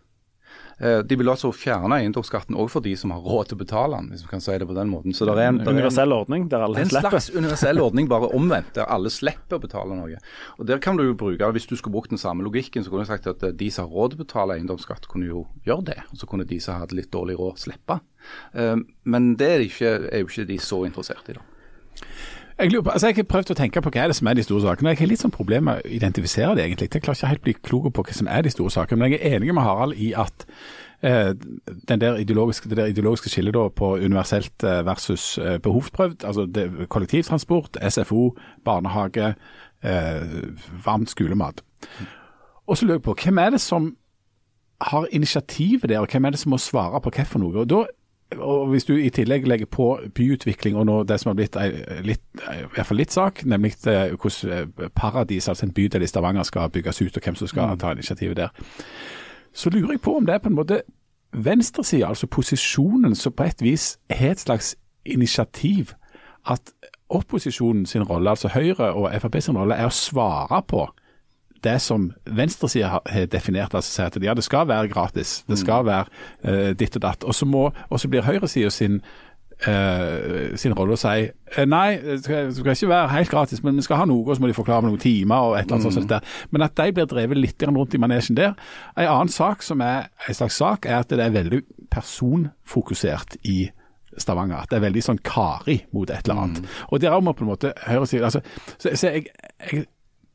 Uh, de vil altså fjerne eiendomsskatten òg for de som har råd til å betale den, hvis vi kan si det på den måten. Så det er en, det er en Universell ordning der alle det er en slags universell ordning, bare omvendt, der alle slipper å betale noe. Og Der kan du jo bruke, Hvis du skulle brukt den samme logikken, så kunne du sagt at eh, de som har råd til å betale eiendomsskatt, kunne jo gjøre det. Og så kunne de som hadde litt dårlig råd, slippe. Eh, Men det er, ikke, er jo ikke de så interessert i, da. Jeg, på, altså jeg har prøvd å tenke på hva er det som er de store sakene. Jeg har litt sånn problem med å identifisere det, egentlig. Jeg klarer ikke helt bli klok på hva som er de store sakene. Men jeg er enig med Harald i at eh, der det der ideologiske skillet da på universelt eh, versus eh, behovsprøvd, altså det, kollektivtransport, SFO, barnehage, eh, varmt skolemat. Og så lurer jeg på, hvem er det som har initiativet der, og hvem er det som må svare på hva for noe? Og da og Hvis du i tillegg legger på byutvikling og nå det som har blitt litt, i hvert fall litt sak, nemlig eh, hvordan Paradis, altså en bydel i Stavanger, skal bygges ut, og hvem som skal ta initiativet der, så lurer jeg på om det er på en måte venstresida, altså posisjonen, som på et vis har et slags initiativ. At opposisjonen sin rolle, altså Høyre og Frp sin rolle, er å svare på det som venstresida har definert, altså sier at ja, det skal være gratis, det skal være uh, ditt og datt. Og så, må, og så blir høyresida sin, uh, sin rolle å si eh, nei, det skal, det skal ikke være helt gratis, men vi skal ha noe, og så må de forklare med noen timer og et eller annet sånt. Der. Men at de blir drevet litt rundt i manesjen der. En annen sak som er en slags sak, er at det er veldig personfokusert i Stavanger. At det er veldig sånn Kari mot et eller annet. Og der må på en måte høyresida altså, så, så jeg, jeg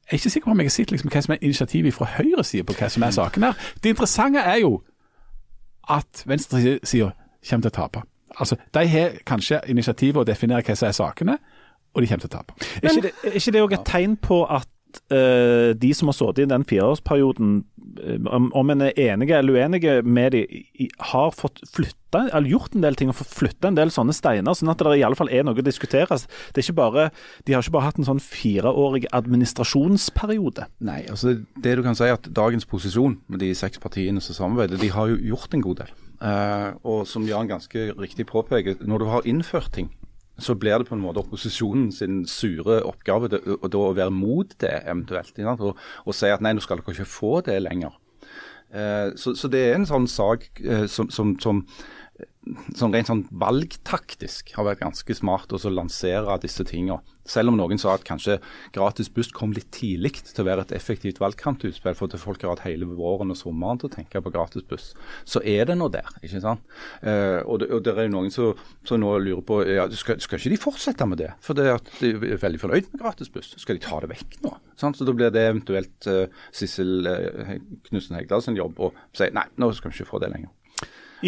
jeg er ikke sikker på om jeg har sett liksom hva som er initiativet fra høyresida på hva som er saken her. Det interessante er jo at venstresida kommer til å tape. Altså, De har kanskje initiativet å definere hva som er sakene, og de kommer til å tape. Er det, er ikke det òg et tegn på at uh, de som har sittet i den fireårsperioden, om, en er enige eller uenige med de, har fått flytta, eller gjort en del ting og fått flytta en del sånne steiner, sånn at det i alle fall er noe å diskutere. Det er ikke bare, de har ikke bare hatt en sånn fireårig administrasjonsperiode. Nei, altså det du kan si er at dagens posisjon med de seks partiene som samarbeider, de har jo gjort en god del. Uh, og som Jan ganske riktig påpeker, når du har innført ting, så blir det på en måte opposisjonen sin sure oppgave det, og da å være mot det eventuelt. Og, og si at nei, nå skal dere ikke få det lenger. Eh, så, så det er en sånn sak eh, som, som, som sånn rent sånn valgtaktisk har vært ganske smart å lansere disse tingene. Selv om noen sa at kanskje gratis buss kom litt tidlig til å være et effektivt valgkamputspill, for at folk har hatt hele våren og sommeren til å tenke på gratis buss, så er det nå der. ikke sant? Eh, og, det, og det er jo noen som, som nå lurer på ja, skal, skal ikke de fortsette med det? For det at de er veldig fornøyd med gratis buss. Skal de ta det vekk nå? Sant? Så Da blir det eventuelt uh, Sissel uh, Knutsen Hegdal sin jobb å si nei, nå skal vi ikke få det lenger.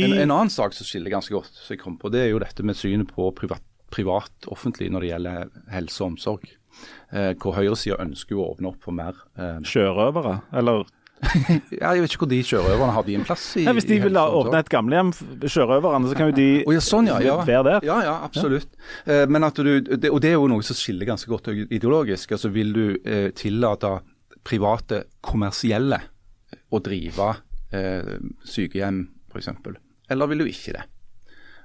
En, en annen sak som skiller ganske godt, som jeg kom på, det er jo dette med synet på privat, privat når det gjelder helse og omsorg. Eh, hvor høyresida ønsker å åpne opp for mer eh, Sjørøvere, eller ja, Jeg vet ikke hvor de sjørøverne har de en plass i Nei, Hvis de i vil åpne et gamlehjem, sjørøverne, så kan jo de oh, ja, sånn, ja. ja. være der. Ja, ja, absolutt. Eh, men at du, det, og det er jo noe som skiller ganske godt ideologisk. Altså Vil du eh, tillate private kommersielle å drive eh, sykehjem, f.eks., eller vil du ikke det?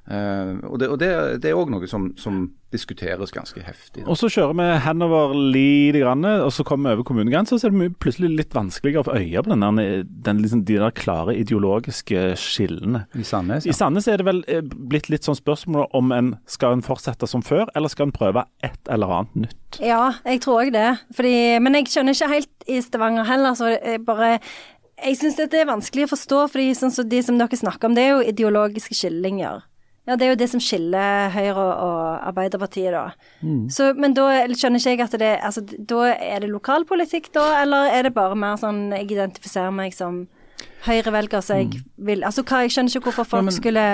Uh, og det, og det, det er òg noe som, som diskuteres ganske heftig. Og så kjører vi henover lite grann, og så kommer vi over kommunegrensa, så er det mye- plutselig litt vanskeligere å få øye på den, der- den, liksom, de der klare ideologiske skillene. I Sandnes, ja. I. Sandnes er det vel eh, blitt litt sånn spørsmål om en skal en fortsette som før, eller skal en prøve et eller annet nytt? Ja, jeg tror òg det. Fordi, men jeg skjønner ikke helt i Stavanger heller, så jeg bare Jeg syns det er vanskelig å forstå, fordi sånn som de som dere snakker om, det er jo ideologiske skillelinjer. Ja, det er jo det som skiller Høyre og, Arbeiderpartiet, da. Så, men da skjønner ikke jeg at det Altså, da er det lokalpolitikk, da, eller er det bare mer sånn jeg identifiserer meg som Høyre-velger, så jeg vil Altså, hva, jeg skjønner ikke hvorfor folk men- skulle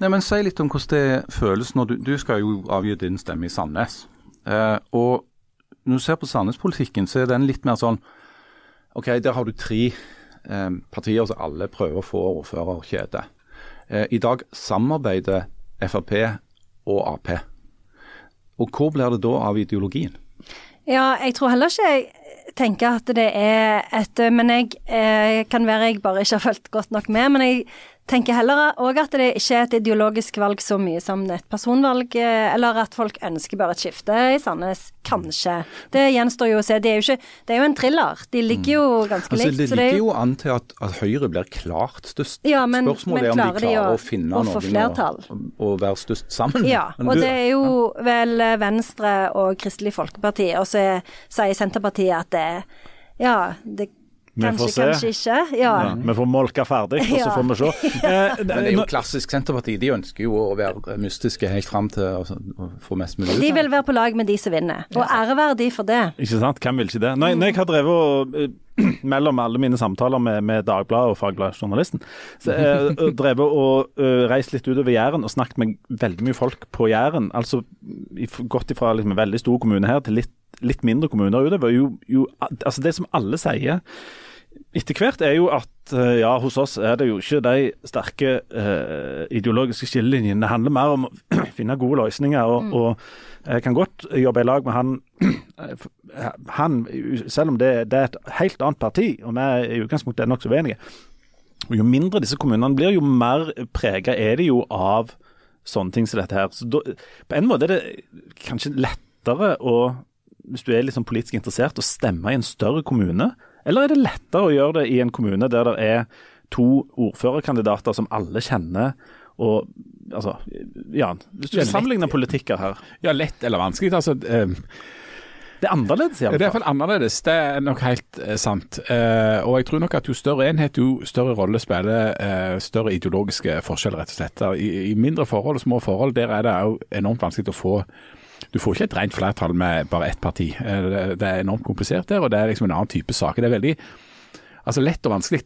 Nei, men Si litt om hvordan det føles når du, du skal jo avgi din stemme i Sandnes. Eh, og når du ser på Sandnes-politikken, så er den litt mer sånn OK, der har du tre partier som alle prøver å få ordførerkjede. Eh, I dag samarbeider Frp og Ap. Og hvor blir det da av ideologien? Ja, jeg tror heller ikke jeg tenker at det er et Men jeg eh, kan være jeg bare ikke har fulgt godt nok med. Men jeg tenker heller òg at det ikke er et ideologisk valg så mye som et personvalg, eh, eller at folk ønsker bare et skifte i Sandnes. Kanskje. Det gjenstår jo å se. Det er jo, ikke, det er jo en thriller. De ligger jo ganske Altså, likt. det er ligger jo an til at, at Høyre blir klart størst. Ja, men- Spørsmålet men er om klarer de de klarer å- å, finne å få noen og, være størst sammen. Ja, og det er jo vel Venstre og Kristelig Folkeparti, og så er- sier Senterpartiet at det Ja, det Vi får kanskje, se. kanskje ikke. Ja. Ja, vi får molka ferdig, og så får vi se. Eh, Men det er jo klassisk Senterparti. De ønsker jo å være mystiske helt fram til å, å få mest mulig ut. De vil være på lag med de som vinner, og æreverdig for det. Ikke sant? Hvem vil ikke det? Når, når jeg har drevet og eh, mellom alle mine samtaler med, med Dagbladet og Fagbladet-journalisten, og drevet og uh, reist litt utover Jæren og snakket med veldig mye folk på Jæren. Altså gått ifra liksom, en veldig stor kommune her til litt, litt mindre kommuner utover. Jo, jo, altså det som alle sier etter hvert er jo at eh, ja, hos oss er det jo ikke de sterke eh, ideologiske skillelinjene. Det handler mer om å finne gode løsninger. og, og jeg kan godt jobbe i lag med han, han selv om det, det er et helt annet parti, og vi er i utgangspunktet nokså uenige. Og Jo mindre disse kommunene blir, jo mer prega er de jo av sånne ting som dette her. Så da, på en måte er det kanskje lettere å, hvis du er sånn politisk interessert, å stemme i en større kommune? Eller er det lettere å gjøre det i en kommune der det er to ordførerkandidater som alle kjenner? Og altså, ja, Hvis du er sammenligner politikker her Ja, lett eller vanskelig. altså... eh, Det er annerledes, i Det er hvert fall. annerledes, det er nok helt eh, sant. Eh, og jeg tror nok at jo større enhet, jo større rolle spiller eh, større ideologiske forskjeller, rett og slett. I, I mindre forhold og små forhold, der er det jo enormt vanskelig å få Du får ikke et rent flertall med bare ett parti. Eh, det, er enormt komplisert der, og det er liksom en annen type saker. Det er veldig altså lett og vanskelig.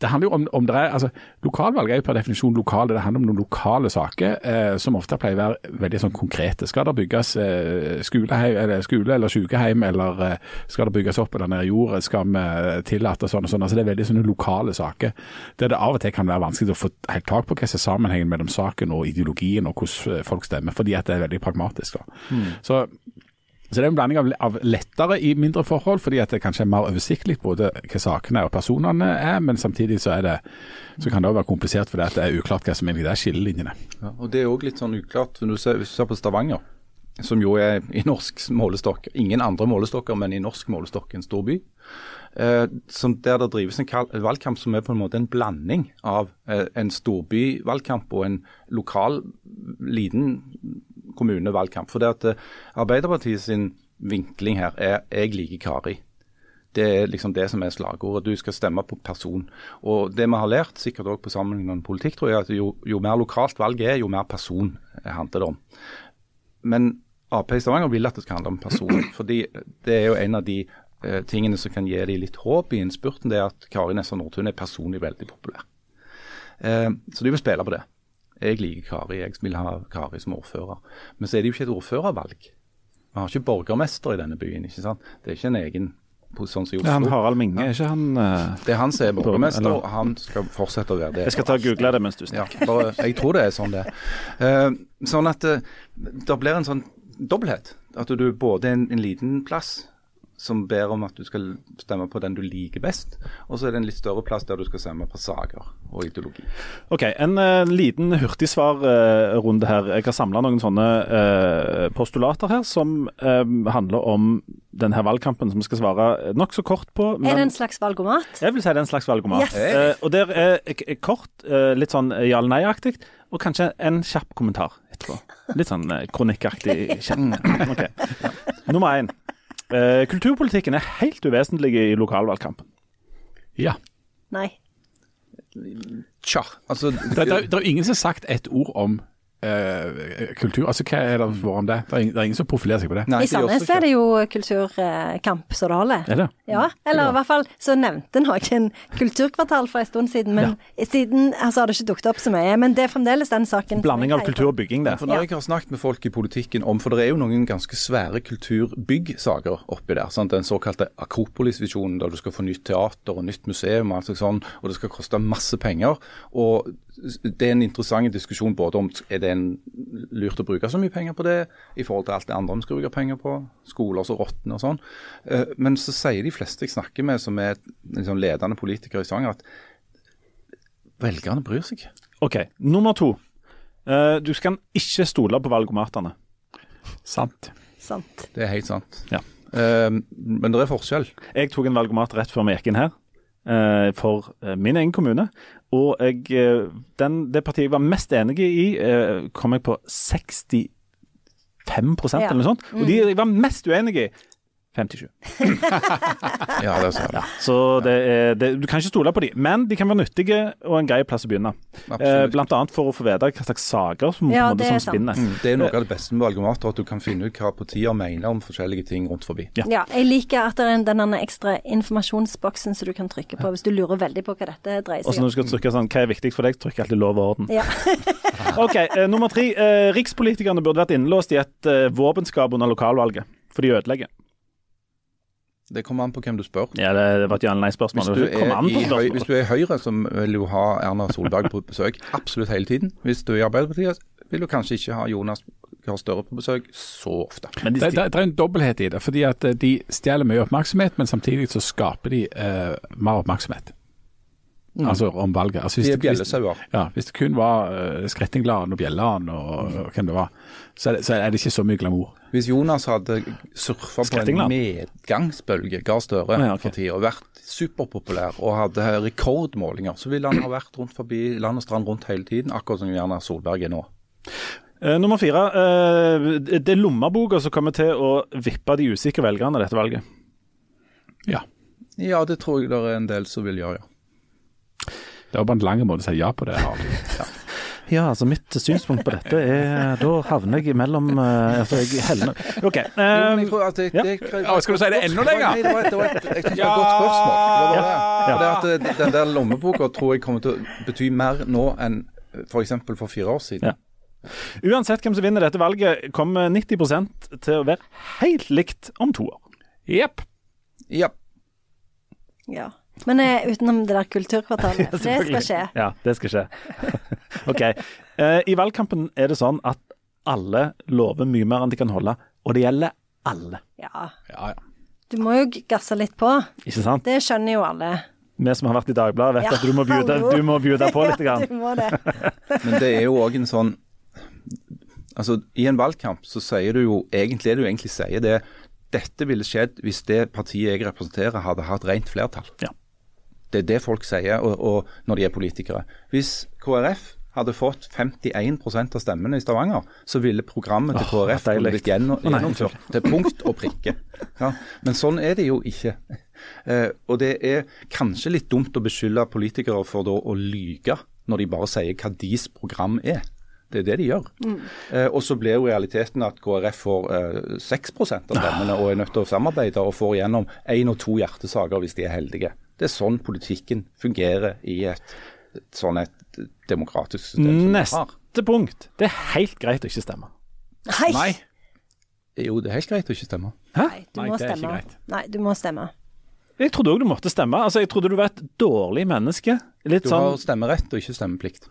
Det handler jo om, om det er, altså Lokalvalg er jo per definisjon lokale. Det handler om noen lokale saker eh, som ofte pleier å være veldig sånn konkrete. Skal det bygges eh, skoleheim, eller, skole eller sykehjem, eller eh, skal det bygges opp eller ned i jord? Skal vi tillate sånn og sånn? Altså Det er veldig sånne lokale saker. Der det av og til kan være vanskelig å få helt tak på hva som er sammenhengen mellom saken og ideologien og hvordan eh, folk stemmer, fordi at det er veldig pragmatisk. da. Så så det er en blanding av, av lettere i mindre forhold, fordi at det kanskje er mer oversiktlig både hva sakene og personene er, men samtidig så, det, så kan det også være komplisert fordi at det er uklart hva som egentlig er skillelinjene. Ja, og Det er òg litt sånn uklart. Når du ser, hvis du ser på Stavanger, som jo er i norsk målestokk, ingen andre målestokker, men i norsk målestokk en stor by, eh, der det drives en valgkamp som er på en måte en blanding av eh, en storbyvalgkamp og en lokal, liten kommunevalgkamp. For det at eh, Arbeiderpartiet sin vinkling her er 'jeg liker Kari'. Det er liksom det som er slagordet. Du skal stemme på person. Og det vi har lært, sikkert også på sammenlignende politikk, tror jeg, at jo, jo mer lokalt valget er, jo mer person handler det om. Men Ap i Stavanger vil at det skal handle om person. fordi det er jo en av de eh, tingene som kan gi dem litt håp i innspurten, det er at Kari Nessa Nordtun er personlig veldig populær. Eh, så de vil spille på det. Jeg liker Kari, jeg vil ha Kari som ordfører. Men så er det jo ikke et ordførervalg. Vi har ikke borgermester i denne byen. ikke sant? Det er ikke en egen sånn som i Det Ja, han Oslo. Harald Minge, er ikke han uh, Det er han som er borgermester, og han skal fortsette å være det. Jeg skal ta og google det mens du Ja, snakker. bare, jeg tror det er sånn det er. Uh, sånn at det, det blir en sånn dobbelthet. At du både er en, en liten plass som ber om at du skal stemme på den du liker best, og så er det en litt større plass der du skal stemme på saker og ideologi. Ok, En uh, liten hurtigsvarrunde her. Jeg har samla noen sånne uh, postulater her som uh, handler om denne valgkampen som vi skal svare nokså kort på. Er det en slags valgomat? Jeg vil si det er en slags valgomat. Yes. Eh, og der er kort, litt sånn ja eller nei-aktig, og kanskje en kjapp kommentar etterpå. Litt sånn kronikkaktig kjapp. Okay. Nummer én. Eh, kulturpolitikken er helt uvesentlig i lokalvalgkampen. Ja. Nei. Tja, altså Det, det, det er jo ingen som har sagt et ord om kultur. Altså, Hva er det for om det? Det er, ingen, det er ingen som profilerer seg på det. Nei, I det Sandnes er det jo kulturkamp så det holder. Er det? Ja, eller i hvert fall så nevnte noen kulturkvartal for en stund siden, men siden altså, har det ikke dukket opp så mye. Men det er fremdeles den saken. Blanding av kultur og bygging, det. For når jeg har snakket med folk i politikken om, for det er jo noen ganske svære kulturbyggsaker oppi der. Sant? Den såkalte Akropolis-visjonen, der du skal få nytt teater og nytt museum og alt sånt, og det skal koste masse penger. Og det er en interessant diskusjon både om er det en lurt å bruke så mye penger på det, i forhold til alt det andre vi skal bruke penger på, skoler som råtner og sånn. Eh, Men så sier de fleste jeg snakker med som er liksom ledende politikere i Stavanger, at velgerne bryr seg. OK. Nummer to. Eh, du skal ikke stole på valgomatene. Sant. Sant. Det er helt sant. Ja. Eh, men det er forskjell. Jeg tok en valgomat rett før vi gikk inn her, for eh, min egen kommune. Og jeg, eh, den, det partiet jeg var mest enig i, eh, kom jeg på 65 Ja. eller noe sånt. Og de jeg var mest uenig i, 57. Ja, det ser jeg. Så det er, det, du kan ikke stole på dem, men de kan være nyttige og en grei plass å begynne. Eh, blant annet for å få vite hva slags saker som, Ja, måte, som spinner. Mm, Det er noe av det beste med valgomater, at du kan finne ut hva partier mener om forskjellige ting rundt forbi. Ja. Ja, jeg liker at det er den ekstra informasjonsboksen som du kan trykke på hvis du lurer veldig på hva dette dreier seg om. Og så når du skal trykke sånn, hva er viktig for deg, trykk alltid lov og orden. Ja. Ok, eh, Nummer tre. Eh, rikspolitikerne burde vært innlåst i et eh, våpenskap under lokalvalget, for de ødelegger. Det kommer an på hvem du spør. Ja, det, det var et ja-eller-nei-spørsmål. Hvis hvis du er i Høyre, som vil jo ha Erna Solberg på besøk absolutt hele tiden. Hvis du er i Arbeiderpartiet, vil du kanskje ikke ha Jonas Gahr Støre på besøk så ofte. Men de, Det, det, det er en dobbelthet i det, fordi at eh, de stjeler mye oppmerksomhet, men samtidig så skaper de uh, mer oppmerksomhet. Altså om valget. Altså, De er bjellesauer. Ja, hvis det kun var uh, Skrettingland og Bjelland og, og hvem det var, så er det, så er det ikke så mye glamour. Hvis Jonas hadde surfa på en medgangsbølge, Gahr Støre Ja, okay. for tida, og vært superpopulær og hadde rekordmålinger, så ville han ha vært rundt forbi land og strand rundt hele tiden, akkurat som Erna Solberg er nå. Eh, nummer fire. eh, det er lommeboka som kommer til å vippe de usikre velgerne dette valget. Ja. Ja, det tror jeg det er en del som vil gjøre, ja. Det var bare en lang måte å si ja på det. Ja. Ja, altså mitt synspunkt på dette er Da havner jeg mellom eh, Altså, jeg helner OK. Jo, men jeg eh, det, ja. det, Ja, skal du si det enda lenger? Nei, det var et, det var et, jeg synes det var et godt spørsmål. Det var det. For det at den der lommeboka tror jeg kommer til å bety mer nå enn f.eks. For, for fire år siden. Ja. uansett hvem som vinner dette valget, kommer 90% til å være helt likt om to år. Jepp. Ja. Ja. Men eh, utenom det der kulturkvartalet. for det skal skje. Ja, det skal skje. OK. Eh, I valgkampen er det sånn at alle lover mye mer enn de kan holde, og det gjelder alle. Ja. Ja, ja. Du må jo gasse litt på. Ikke sant? Det skjønner jo alle. Vi som har vært i Dagbladet, vet Ja, at du må bjude, du må bjude på litt. Ja, Grann. du må det. Men det er jo òg en sånn Altså, I en valgkamp så sier du jo egentlig det du egentlig sier, det dette ville skjedd hvis det partiet jeg representerer hadde hatt rent flertall. Ja. Det er det folk sier og, og når de er politikere. Hvis KrF hadde fått 51% av stemmene i Stavanger, så ville programmet til KrF oh, blitt gjennom, gjennomført til punkt og prikke. Ja, men sånn er det jo ikke. Eh, og det er kanskje litt dumt å beskylde politikere for da å lyge når de bare sier hva deres program er. Det er det de gjør. Eh, og så blir jo realiteten at KrF får eh, 6 av stemmene og er nødt til å samarbeide og får igjennom én og to hjertesaker hvis de er heldige. Det er sånn politikken fungerer i et, et sånn et demokratisk system som vi har. Neste punkt. Det er helt greit å ikke stemme. Nei. Nei. Jo, det er helt greit å ikke stemme. Nei, du Nei, må det er ikke stemme. greit. Nei, du må stemme. Jeg trodde òg du måtte stemme. Altså, Jeg trodde du var et dårlig menneske. Litt Du har sånn stemmerett og ikke stemmeplikt.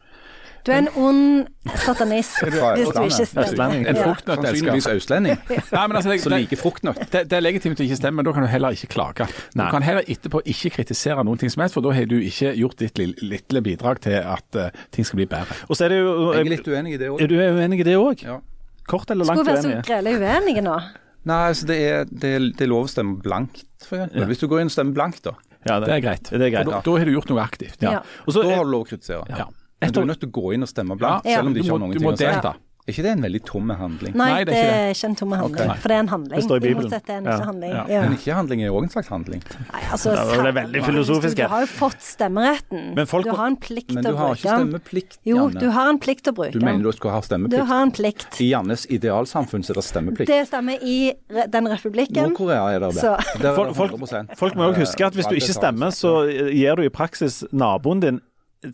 Du er en ond satanist hvis du ikke stemmer. En Ja. fruktnøtt Sannsynligvis elsker. østlending Nei, men altså, det, som det, liker fruktnøtt. det, det er legitimt å ikke stemme, men da kan du heller ikke klage. Du kan heller etterpå ikke kritisere noen ting som helst, for da har du ikke gjort ditt lille, bidrag til at uh, ting skal bli bedre. Og så er det jo Jeg er litt uenig i det òg. Er du uenig i det òg? Ja. Kort eller langt uenig? Skulle være så uenig? grelle uenige nå. Nei, altså det er, det, er, det er lov å stemme blankt, for eksempel. Hvis du går inn og stemmer blankt, da. Ja, Det er greit. Det er greit. Da, da har du gjort noe aktivt. Ja. Ja. Og så Da har du lov å kritisere. Ja. Men du er nødt til å gå inn og stemme blankt, Ja. selv om de ikke må, har noen ting å si. Ja. Er ikke det en veldig tom handling? Nei, det det er ikke ikke en tomme handling. Okay. For det er en handling. Det står i Bibelen. Det er en Ja. ikke-handling. Ja. Ja. Men ikke-handling er jo òg en slags handling. Nei, altså, det er veldig filosofisk Du har jo fått stemmeretten. Men folk du har en plikt til å bruke. Men du har ikke stemmeplikt, Janne. Jo, du har en plikt til å bruke Du mener du skal ha stemmeplikt? Du har en plikt. I Jannes idealsamfunn så er det stemmeplikt. Det stemmer i den republikken. Nord-Korea er det det. Der er Folk- folk- 100%. Folk må jo huske at hvis du ikke stemmer, så gir du i praksis naboen din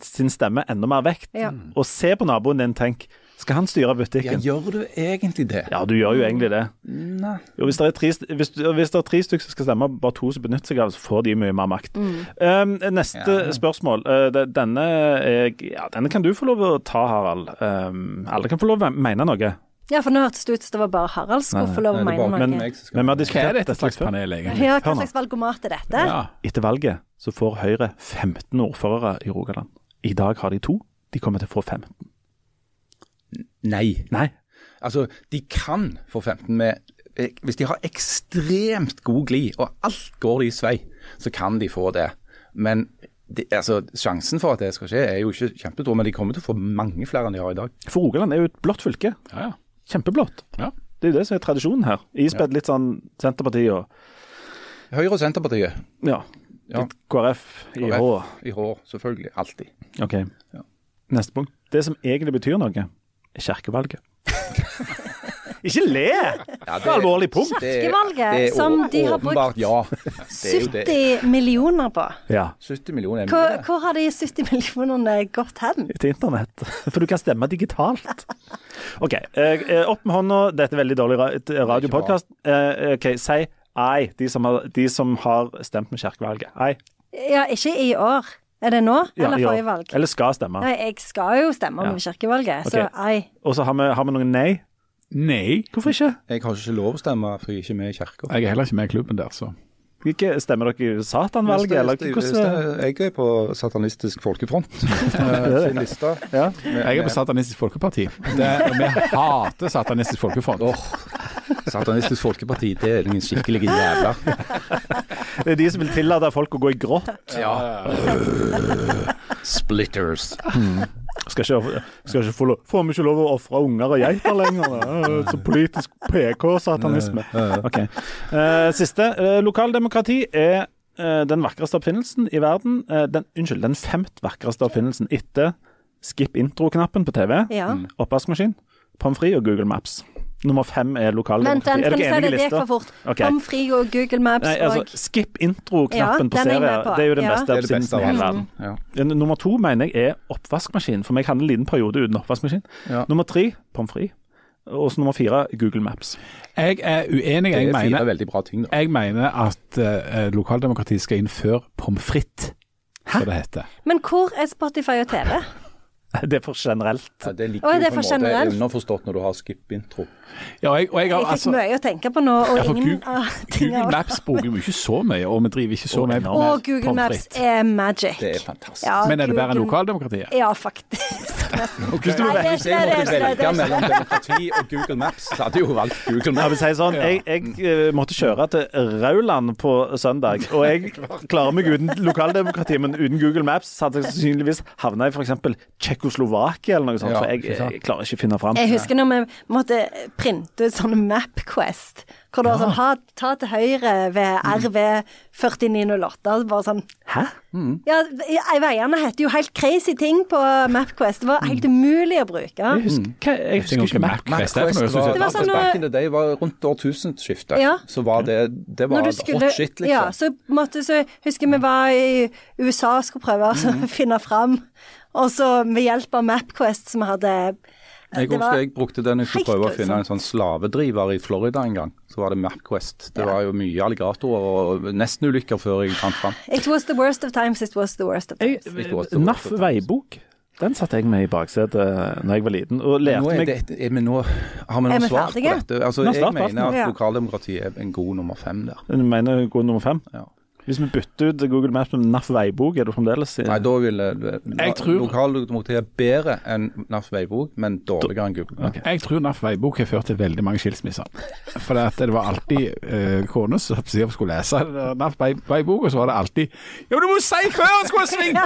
sin stemme enda mer vekt. Ja. Og se på naboen din, tenk. Skal han styre butikken? Ja, gjør du egentlig det? Ja, du gjør jo egentlig det. Nei. Jo, hvis, det er tre, hvis, hvis det er tre stykker som skal stemme, bare to som benytter seg av det, så får de mye mer makt. Mm. Um, neste Ja. spørsmål. Uh, denne, er, ja, denne kan du få lov å ta, Harald. Um, alle kan få lov å mene noe. Ja, for nå hørtes det ut som det var bare Harald som skulle få lov å mene noe. men- Men vi har er diskutert dette slags panel, egentlig? Ja, hva slags valgomat er dette? Ja. Etter valget så får Høyre 15 ordførere i Rogaland. I dag har de to. De kommer til å få 15. Nei. Nei. Altså, de kan få 15 med eh, Hvis de har ekstremt god glid, og alt går deres vei, så kan de få det. Men de, altså, sjansen for at det skal skje, er jo ikke kjempestor. Men de kommer til å få mange flere enn de har i dag. For Rogaland er jo et blått fylke. Ja, ja. Kjempeblått. ja. Det er jo det som er tradisjonen her. Ispedd litt sånn Senterpartiet og Høyre og Senterpartiet. ja, Ja. litt KrF i H. I H, selvfølgelig. Alltid. Ok. Ja. Neste punkt. Det som egentlig betyr noe, er kirkevalget. Ikke le! Ja, Det er alvorlig punkt. Det er- Kirkevalget, som de har brukt ja. Det er jo det. 70 millioner på. Ja. 70 millioner er Hvor, mye. hvor har de 70 millionene gått hen? Til internett. For du kan stemme digitalt. OK. eh, opp med hånda. Dette er veldig dårlig ra- radiopodkast. Eh, OK, si ei, de som har, de som har stemt med kirkevalget. Nei. Ja, ikke i år. Er det nå, Ja, eller år. forrige valg? Eller skal stemme. Nei, jeg skal jo stemme Ja. med kirkevalget, så Ok. ei. Og så har vi, har vi noen nei. Nei. Hvorfor ikke? Jeg har ikke lov å stemme, for jeg er ikke med i kirka. Jeg er heller ikke med i klubben der, så. Ikke Stemmer dere i Satanvalget, eller hvordan Jeg er på Satanistisk Folkefront eh, sin liste. ja. Jeg er på Satanistisk Folkeparti. Det, vi hater Satanistisk Folkefront. Oh, Satanistisk Folkeparti, det er noen skikkelige jævler. Det er de som vil tillate folk å gå i grått. Splitters. Skal ikke, skal ikke få, lov, får vi ikke lov å ofre unger og geiter lenger? Så politisk PK-satanisme. Ok. Eh, siste. Eh, lokaldemokrati er eh, den vakreste oppfinnelsen i verden. Den, unnskyld, den femt vakreste oppfinnelsen etter skip intro-knappen på TV, Ja. oppvaskmaskin, pommes frites og Google Maps. Nummer fem er lokaldemokrati. Er du dere enige i lista? Okay. Pommes frites og Google Maps Nei, altså, og skip intro-knappen Ja, på er serier, det er jo den Ja. beste i hele verden. Ja. Ja, Nummer to mener jeg er oppvaskmaskin, for meg handler en liten periode uten oppvaskmaskin. Ja. Nummer tre pommes frites. Og så nummer fire Google Maps. Jeg er uenig. Det Jeg er fire mener, bra ting, da. jeg mener at uh, lokaldemokratiet skal innføre pommes frites, som det heter. Men hvor er Spotify og TV? Det er for generelt. Ja, det ligger jo på en måte underforstått når du har skip-intro. Ja, og jeg, har, jeg, Jeg fikk altså, mye å tenke på nå, og ja, ingen Google, Google Maps bruker vi ikke så mye, og vi driver ikke så mye med Og Google Maps er magic. Det er fantastisk. Ja, Men er det bedre enn Google- lokaldemokratiet? Ja, faktisk. Hvis, du, er jeg måtte velge mellom demokrati og Google Maps, så hadde jeg jo valgt Google Jeg Maps. vil si sånn, jeg, jeg eh, måtte kjøre til Rauland på søndag, og jeg klarer meg uten lokaldemokrati, men uten Google Maps så hadde jeg sannsynligvis havna i f.eks. Tsjekkoslovakia eller noe sånt, for jeg, jeg klarer ikke å finne fram. Jeg husker når vi måtte printe ut sånne MapQuest. Hvor det var sånn ha, Ta til høyre ved RV4908. Bare sånn Hæ? Ja, i- veiene heter jo helt crazy ting på MapQuest. Det var helt umulig å bruke. Jeg husker, hva, jeg husker ikke Map. MapQuest. Det er for noe MapQuest var, Det var sånn back in the day, var rundt årtusenskiftet. Ja. Så var det, det var skulle, hot shit, liksom. Ja, så måtte så husker vi var i USA og skulle prøve å mm. finne fram. Og så ved hjelp av MapQuest som vi hadde Jeg det var husker jeg brukte den jeg skulle prøve å finne en sånn slavedriver i Florida en gang. Så var det MapQuest. Det var jo mye alligatorer og nestenulykker før jeg fant fram. It was the worst of times, it was the worst of times. NAF veibok. Den satt jeg med i baksetet da jeg var liten, og lærte Nå er meg det, er vi nå, har vi noe svar på dette? Altså, jeg mener at lokaldemokratiet lokaldemokrati er en god nummer fem der. Du mener god nummer fem? Ja. Hvis vi bytter ut Google Maps med NAF veibok, er du fremdeles i Nei, da ville Jeg tror- lokaldemokratiet bedre enn NAF veibok, men dårligere enn Google. Maps. Jeg tror NAF veibok har ført til veldig mange skilsmisser. For det, var alltid uh, kona som skulle lese NAF veibok, og så var det alltid Ja, men du må si før han skulle ha svingt!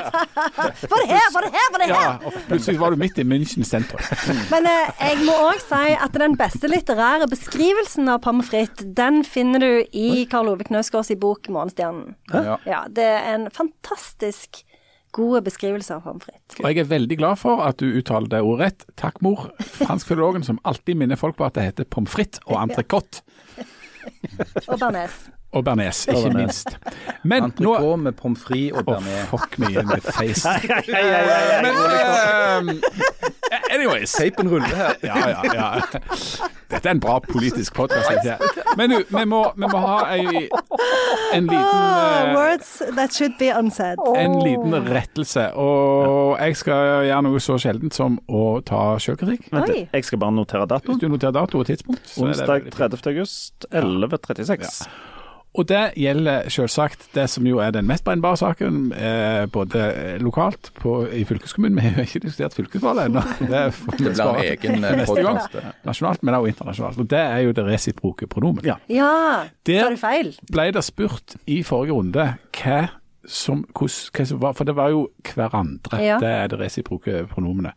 Var det her, var det her, var det her? Ja, og plutselig var du midt i München sentrum. Men eh, jeg må òg si at den beste litterære beskrivelsen av pommes frites, den finner du i Karl Ove Knausgårds bok 'Morgenstjernen'. Ja. Ja, det er en fantastisk gode beskrivelse av pommes. Og jeg er veldig glad for at du uttaler det ordet rett. Takk, mor. Franskfilologen som alltid minner folk på at det heter pommes frites og entrecôte. Og bearnés. Og bearnés, ikke minst. Men nå Entrecôte med pommes frites og bearnés. Oh, fuck me in the face. Men uh, anyways. Teipen ruller her. Ja, ja, ja. Dette er en bra politisk podkast. Men du, vi må, vi må ha ei, en liten Oh, eh, words that should be unsaid. en liten rettelse. Og jeg skal gjøre noe så sjeldent som å ta sjølkritikk. Vent, jeg skal bare notere Hvis datoen. du noterer dato og tidspunkt. Onsdag 30. august 11.36. Og det gjelder selvsagt det som jo er den mest brennbare saken, eh, både lokalt på, i fylkeskommunen. Vi har jo ikke diskutert fylkesvalget ennå. Det Det blir en egen eh, neste gang. podcast. Nasjonalt, men også internasjonalt. Og det er jo det resiproke pronomen. Ja. Ja, Der- feil? ble det spurt i forrige runde hva som, hos, hva som var For det var jo hverandre. Ja. Det er det resiproke pronomenet.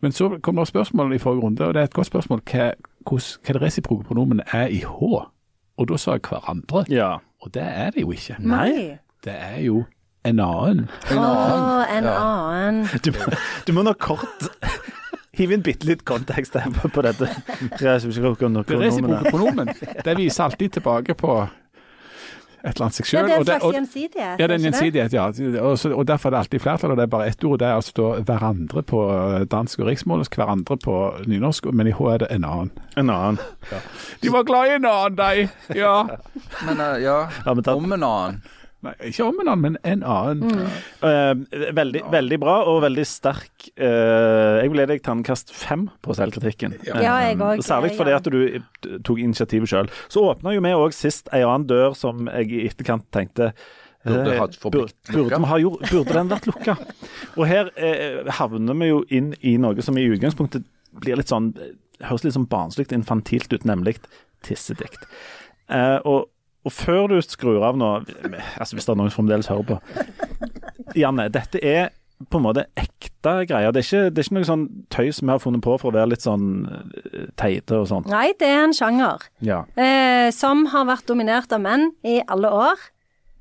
Men så kom det spørsmål i forrige runde, og det er et godt spørsmål hva, hos, hva det resiproke pronomenet er i H. Og da sa jeg hverandre, ja. og det er det jo ikke. Nei. Det er jo en annen. En en Ja. annen. Du, du må nok kort hive inn bitte litt kontekst her på, på dette. Det resiproke pronomen, det viser alltid tilbake på et eller annet seg Ja, sjøl. det er en slags gjensidighet. Ja, det er en gjensidighet, ja. Og, så, og Derfor er det alltid flertall, og det er bare ett ord. Det er altså da hverandre på eh, dansk og riksmålsk, hverandre på nynorsk, men i H er det en annen. En annen. De var glad i en annen, de! Ja. Men uh, ja, Ja, men om en annen. Nei, ikke om en annen, men en annen. Eh, veldig, veldig bra og veldig sterk. Uh, jeg vil gi deg terningkast fem på selvkritikken. Ja, jeg også. Særlig fordi at du tok initiativet sjøl. Så åpna jo vi òg sist ei annen dør som jeg i etterkant tenkte Burde eh, hatt forblitt burde, gjort- burde den vært lukka? Og her eh, havner vi jo inn i noe som i utgangspunktet blir litt sånn eh, Høres litt sånn barnslig infantilt ut, nemlig tissedikt. Eh, og, og før du skrur av nå, altså hvis det er noen som fremdeles hører på Janne, dette er på en måte ekte greier. Det er ikke, det er ikke noe sånn tøys vi har funnet på for å være litt sånn eh, teite og sånn. Nei, det er en sjanger Ja. eh, som har vært dominert av menn i alle år.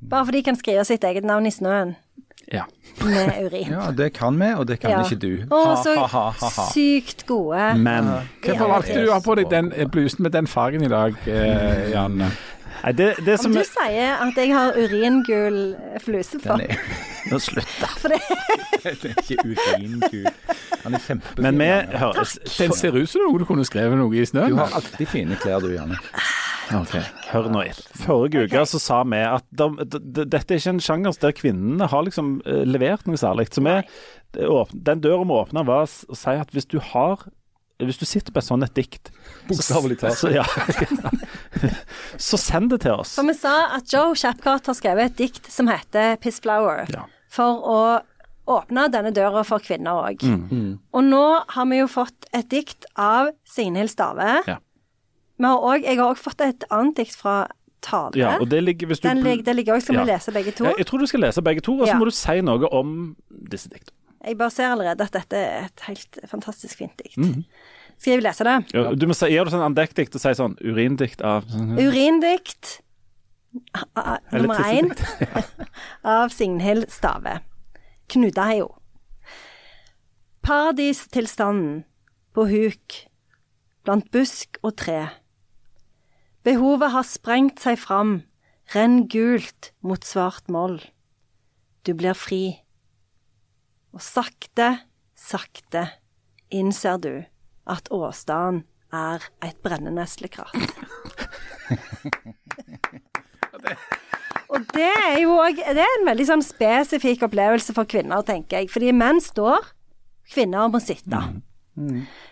Bare fordi de kan skrive sitt eget navn i snøen ja. med urin. Ja, det kan vi, og det kan Ja. ikke du. Og så sykt gode. Men Hvorfor valgte du å ha på deg den eh, blusen med den fargen i dag, eh, Jan? Nei, det, det Om som du sier at jeg har uringul fluse på er, Nå slutt, da. den er ikke uringul. Han er kjempefin. Men vi høres Den ser ut som noe du kunne skrevet noe i snøen. Du har alltid fine klær, du, Janne. Okay. Hør nå etter. Forrige uke så sa vi at de, de, de, dette er ikke en sjanger der kvinnene har liksom eh, levert noe særlig. Så vi, den døra vi åpna, var å si at hvis du har hvis du sitter på et sånt et dikt Bokstavelig talt. Så, ja, så send det til oss. For vi sa at Joe Chapcott har skrevet et dikt som heter 'Piss Flower', Ja. for å åpne denne døra for kvinner òg. Mm. Og nå har vi jo fått et dikt av Signhild Stave. Ja. Vi har også, jeg har òg fått et annet dikt fra Tale. Ja, og det ligger, hvis du, Den ligger, det ligger også, skal Ja. vi lese begge to? Jeg, jeg tror du skal lese begge to, og så Ja. må du si noe om disse diktene. Jeg bare ser allerede at dette er et helt fantastisk fint dikt. Mm. Skal jeg lese det? Ja, du må si, Gjør du sånn andekdikt og si sånn urindikt av Urindikt nummer én av Signhild Stave. Knudaheio. Paradistilstanden på huk blant busk og tre. Behovet har sprengt seg fram, renn gult mot svart moll. Du blir fri. Og sakte, sakte innser du at åstaden er et brenneneslekratt. Og det er jo òg Det er en veldig sånn spesifikk opplevelse for kvinner, tenker jeg. Fordi menn står, kvinner må sitte.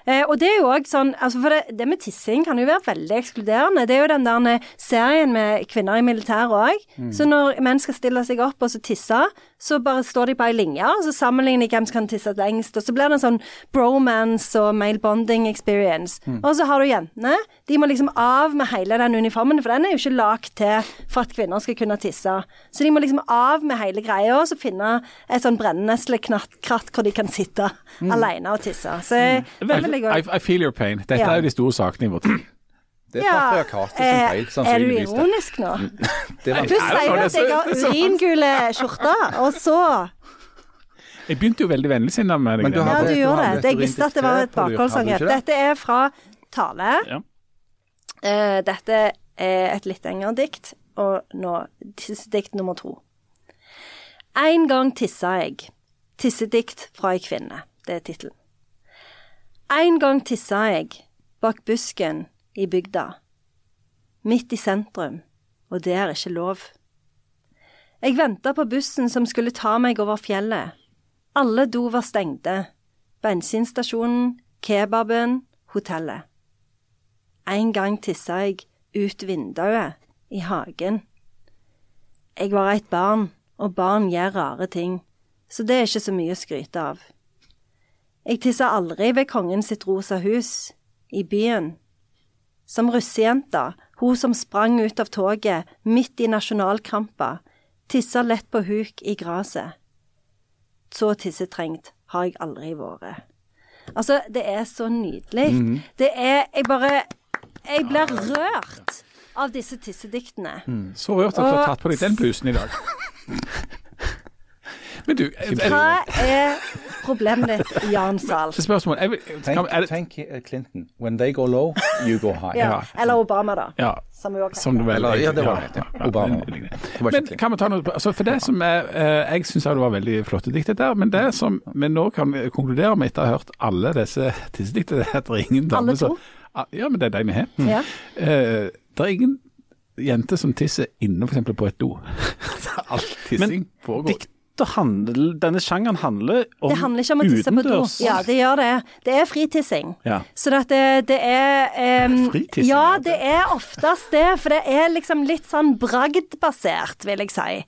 Eh, og det er jo òg sånn altså For det, det med tissing kan jo være veldig ekskluderende. Det er jo den der serien med kvinner i militæret òg. Mm. Så når menn skal stille seg opp og så tisse, så bare står de på ei linje, og så sammenligner de hvem som kan tisse lengst, og så blir det en sånn bromance og male bonding experience. Mm. Og så har du jentene. De må liksom av med hele den uniformen, for den er jo ikke lagd til for at kvinner skal kunne tisse. Så de må liksom av med hele greia, og så finne et sånn brenneslekratt hvor de kan sitte Mm. alene og tisse. Så mm. det vil jeg I, I feel your pain. Dette Ja. er jo de store sakene i vår tid. Det er Ja, eh, feil, Er du ironisk nå? Det var, Du sier sier at jeg har uringule skjorter, og så Jeg begynte jo veldig vennligsinna med deg. Men du Ja, har du gjorde det. Jeg visste at det var et bakholdsangrep. du det? Dette er fra Tale. Ja. Uh, dette er et litt lengre dikt, og nå tissedikt nummer to. En gang tissa jeg. Tissedikt fra ei kvinne. Det er tittelen. En gang tissa jeg bak busken i bygda. Midt i sentrum, og det er ikke lov. Jeg venta på bussen som skulle ta meg over fjellet. Alle do var stengte. Bensinstasjonen, kebaben, hotellet. En gang tissa jeg ut vinduet i hagen. Jeg var et barn, og barn gjør rare ting, så det er ikke så mye å skryte av. Jeg tissa aldri ved kongen sitt rosa hus, i byen. Som russejenta, hun som sprang ut av toget midt i nasjonalkrampa, tissa lett på huk i gresset. Så tissetrengt har jeg aldri vært. Altså, det er så nydelig. Det er Jeg bare Jeg blir rørt av disse tissediktene. Så rørt at du har tatt på deg den blusen i dag. Men du, eh, Hva er problemet ditt, Jan Zahl? spørsmål. Jeg, vil- Tenk, det, tenk eh, Clinton. When they go low, you go high. Ja. Eller Obama, da. ja, Som vi også som du vel Eller, ja, det var det, ja. Obama. var Men kan vi ta noe altså For det som er, eh, Jeg syns det var veldig flotte dikt, dette men det som vi nå kan konkludere med etter å ha hørt alle disse tissediktene, er at det er ingen dame Alle to? som Ah, Ja, men det er de vi har. Ja. Uh, det er ingen jente som tisser inne f.eks. på et do. Alt tissing foregår. Dikt og handel, denne sjangeren handler om Det handler ikke om utendørs. Ja, det gjør det. Det er fritissing. Ja. Så det, det, det er um, Fritissing, Ja, det er oftest det. For det er liksom litt sånn bragdbasert, vil jeg si.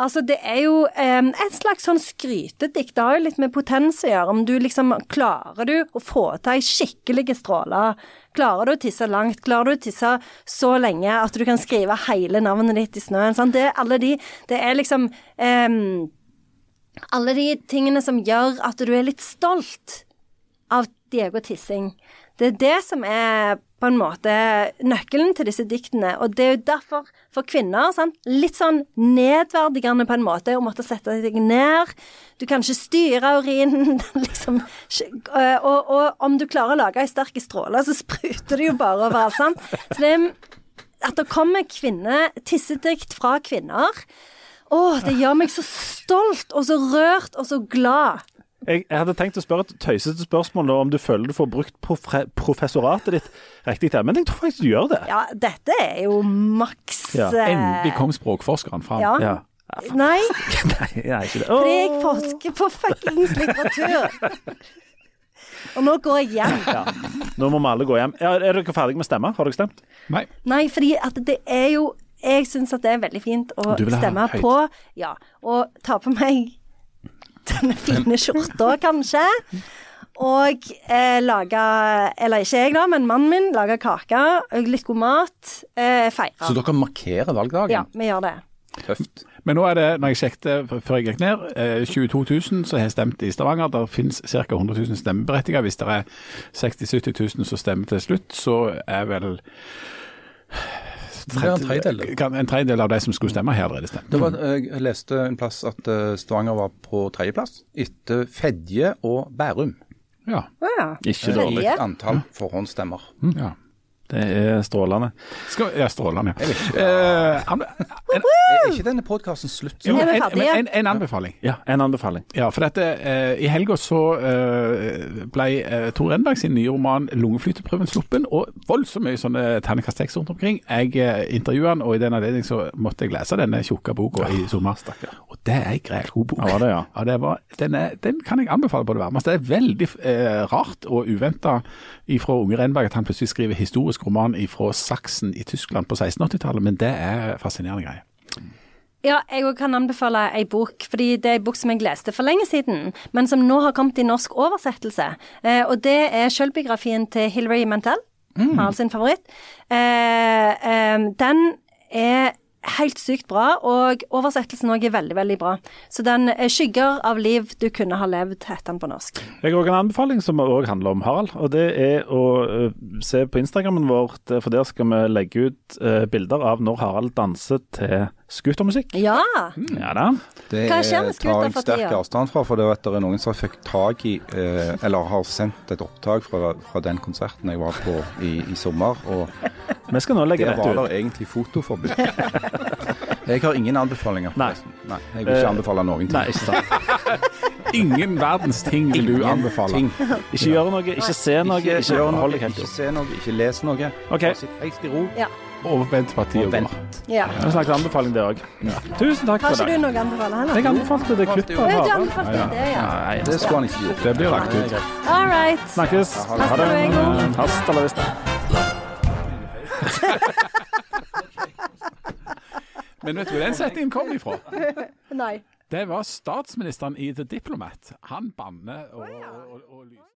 Altså, det er jo um, et slags sånn skrytedikt. Det har jo litt med potens å gjøre. Om du liksom Klarer du å få til ei skikkelig stråle? Klarer du å tisse langt? Klarer du å tisse så lenge at du kan skrive hele navnet ditt i snøen? Sant? Det er alle de Det er liksom em, alle de tingene som gjør at du er litt stolt av Diego Tissing. Det er det som er på en måte nøkkelen til disse diktene. Og det er jo derfor, for kvinner, sant? litt sånn nedverdigende på en måte å måtte sette deg ned. Du kan ikke styre urinen, liksom. Og, og om du klarer å lage ei sterk stråle, så spruter det jo bare overalt, sant. Så det er at det kommer kvinne, tissedikt fra kvinner. Å, det gjør meg så stolt og så rørt og så glad. Jeg, jeg hadde tenkt å spørre et tøysete spørsmål da, om du føler du får brukt profre, professoratet ditt riktig der, men jeg tror faktisk du gjør det. Ja, dette er jo maks Ja, eh, Endelig kom språkforskeren fram. Ja. Ja. Nei, Nei, nei, ikke det. fordi jeg forsker på fuckings litteratur. Og nå går jeg hjem. Ja. Nå må vi alle gå hjem. Er, er dere ferdige med å stemme? Har dere stemt? Nei. Nei, fordi at det er jo Jeg syns at det er veldig fint å stemme på Ja. Og ta på meg denne fine skjorta, kanskje. Og eh, lage Eller ikke jeg, da, men mannen min. Lage kake. Litt god mat. Eh, feire. Så dere markerer valgdagen? Ja, vi gjør det. Tøft. Men nå er det, når jeg sjekket før jeg gikk ned, eh, 22 000 som har stemt i Stavanger. Der finnes ca. 100 000 stemmeberettigede. Hvis det er 60 000-70 000 som stemmer til slutt, så er vel En tredjedel. En tredjedel av de som skulle stemme, her, allerede stemt. Var, jeg leste en plass at eh, Stavanger var på tredjeplass, etter Fedje og Bærum. Ja. Ja. Ikke dårlig. Antall forhåndsstemmer. ja. Det er strålende. Skal, ja, strålende. Ja. ikke. Eh, an- en, Er ikke denne podkasten slutt? jo, en, en, en anbefaling. Ja, en anbefaling. Ja, for dette, eh, I helga så eh, ble eh, Tor Enberg sin nye roman 'Lungeflyteprøven' sluppen, og voldsomt mye sånne terningkast seks rundt omkring. Jeg eh, intervjuet han, og i den anledning så måtte jeg lese denne tjukke boka i sommer. Og Det er en greit god bok. Ja, var det, ja. Ja, det var, den, er, den kan jeg anbefale på det varmeste. Det er veldig eh, rart og uventa fra Unge Renberg at han plutselig skriver historisk roman fra Saksen i Tyskland på 1680-tallet, men det er fascinerende greier. Ja, jeg òg kan anbefale ei bok, fordi det er ei bok som jeg leste for lenge siden, men som nå har kommet i norsk oversettelse. Eh, og det er sjølbiografien til Hilary Mantel, Harald sin favoritt. Eh, eh, den er helt sykt bra, og oversettelsen òg er veldig, veldig bra. Så den er 'Skygger av liv du kunne ha levd', heter den på norsk. Jeg har også en anbefaling som òg handler om Harald. og Det er å eh, se på Instagrammen vår, eh, for der skal vi legge ut eh, bilder av når Harald danser til scootermusikk. Ja! Ja da. Det Hva skjer med tar skuter jeg for sterk avstand fra, for det, er- det noen som fikk tak i eh, Eller har sendt et opptak fra, fra den konserten jeg var på i, i sommer. Og Vi skal nå legge det rett ut. det egentlig fotoforbud. jeg har ingen anbefalinger. Nei. Nei. Jeg vil ikke Eh, anbefale noen ting. Nei, ikke sant. Ingen verdens ting vil du anbefale. Ting. Ikke gjøre noe, ikke se noe, Ikke ikke noe, hold deg helt ikke se noe, ikke les noe. OK, Bare Sitt helt i ro. Og vent på at tida Og går. ja. en slags anbefaling det òg. Tusen takk Har for ikke du noe å anbefale heller? Jeg anbefalte det klippet Ja, du anbefalte Ja, ja. det, ja. Nei, Det skulle han ikke gjort. Det blir lagt ut. All right. snakkes. Hasta Ha det. luego. Hasta la vista. Men vet du hvor den setningen kom ifra? Nei. Det var statsministeren i The Diplomat. Han banner og, og, og, og.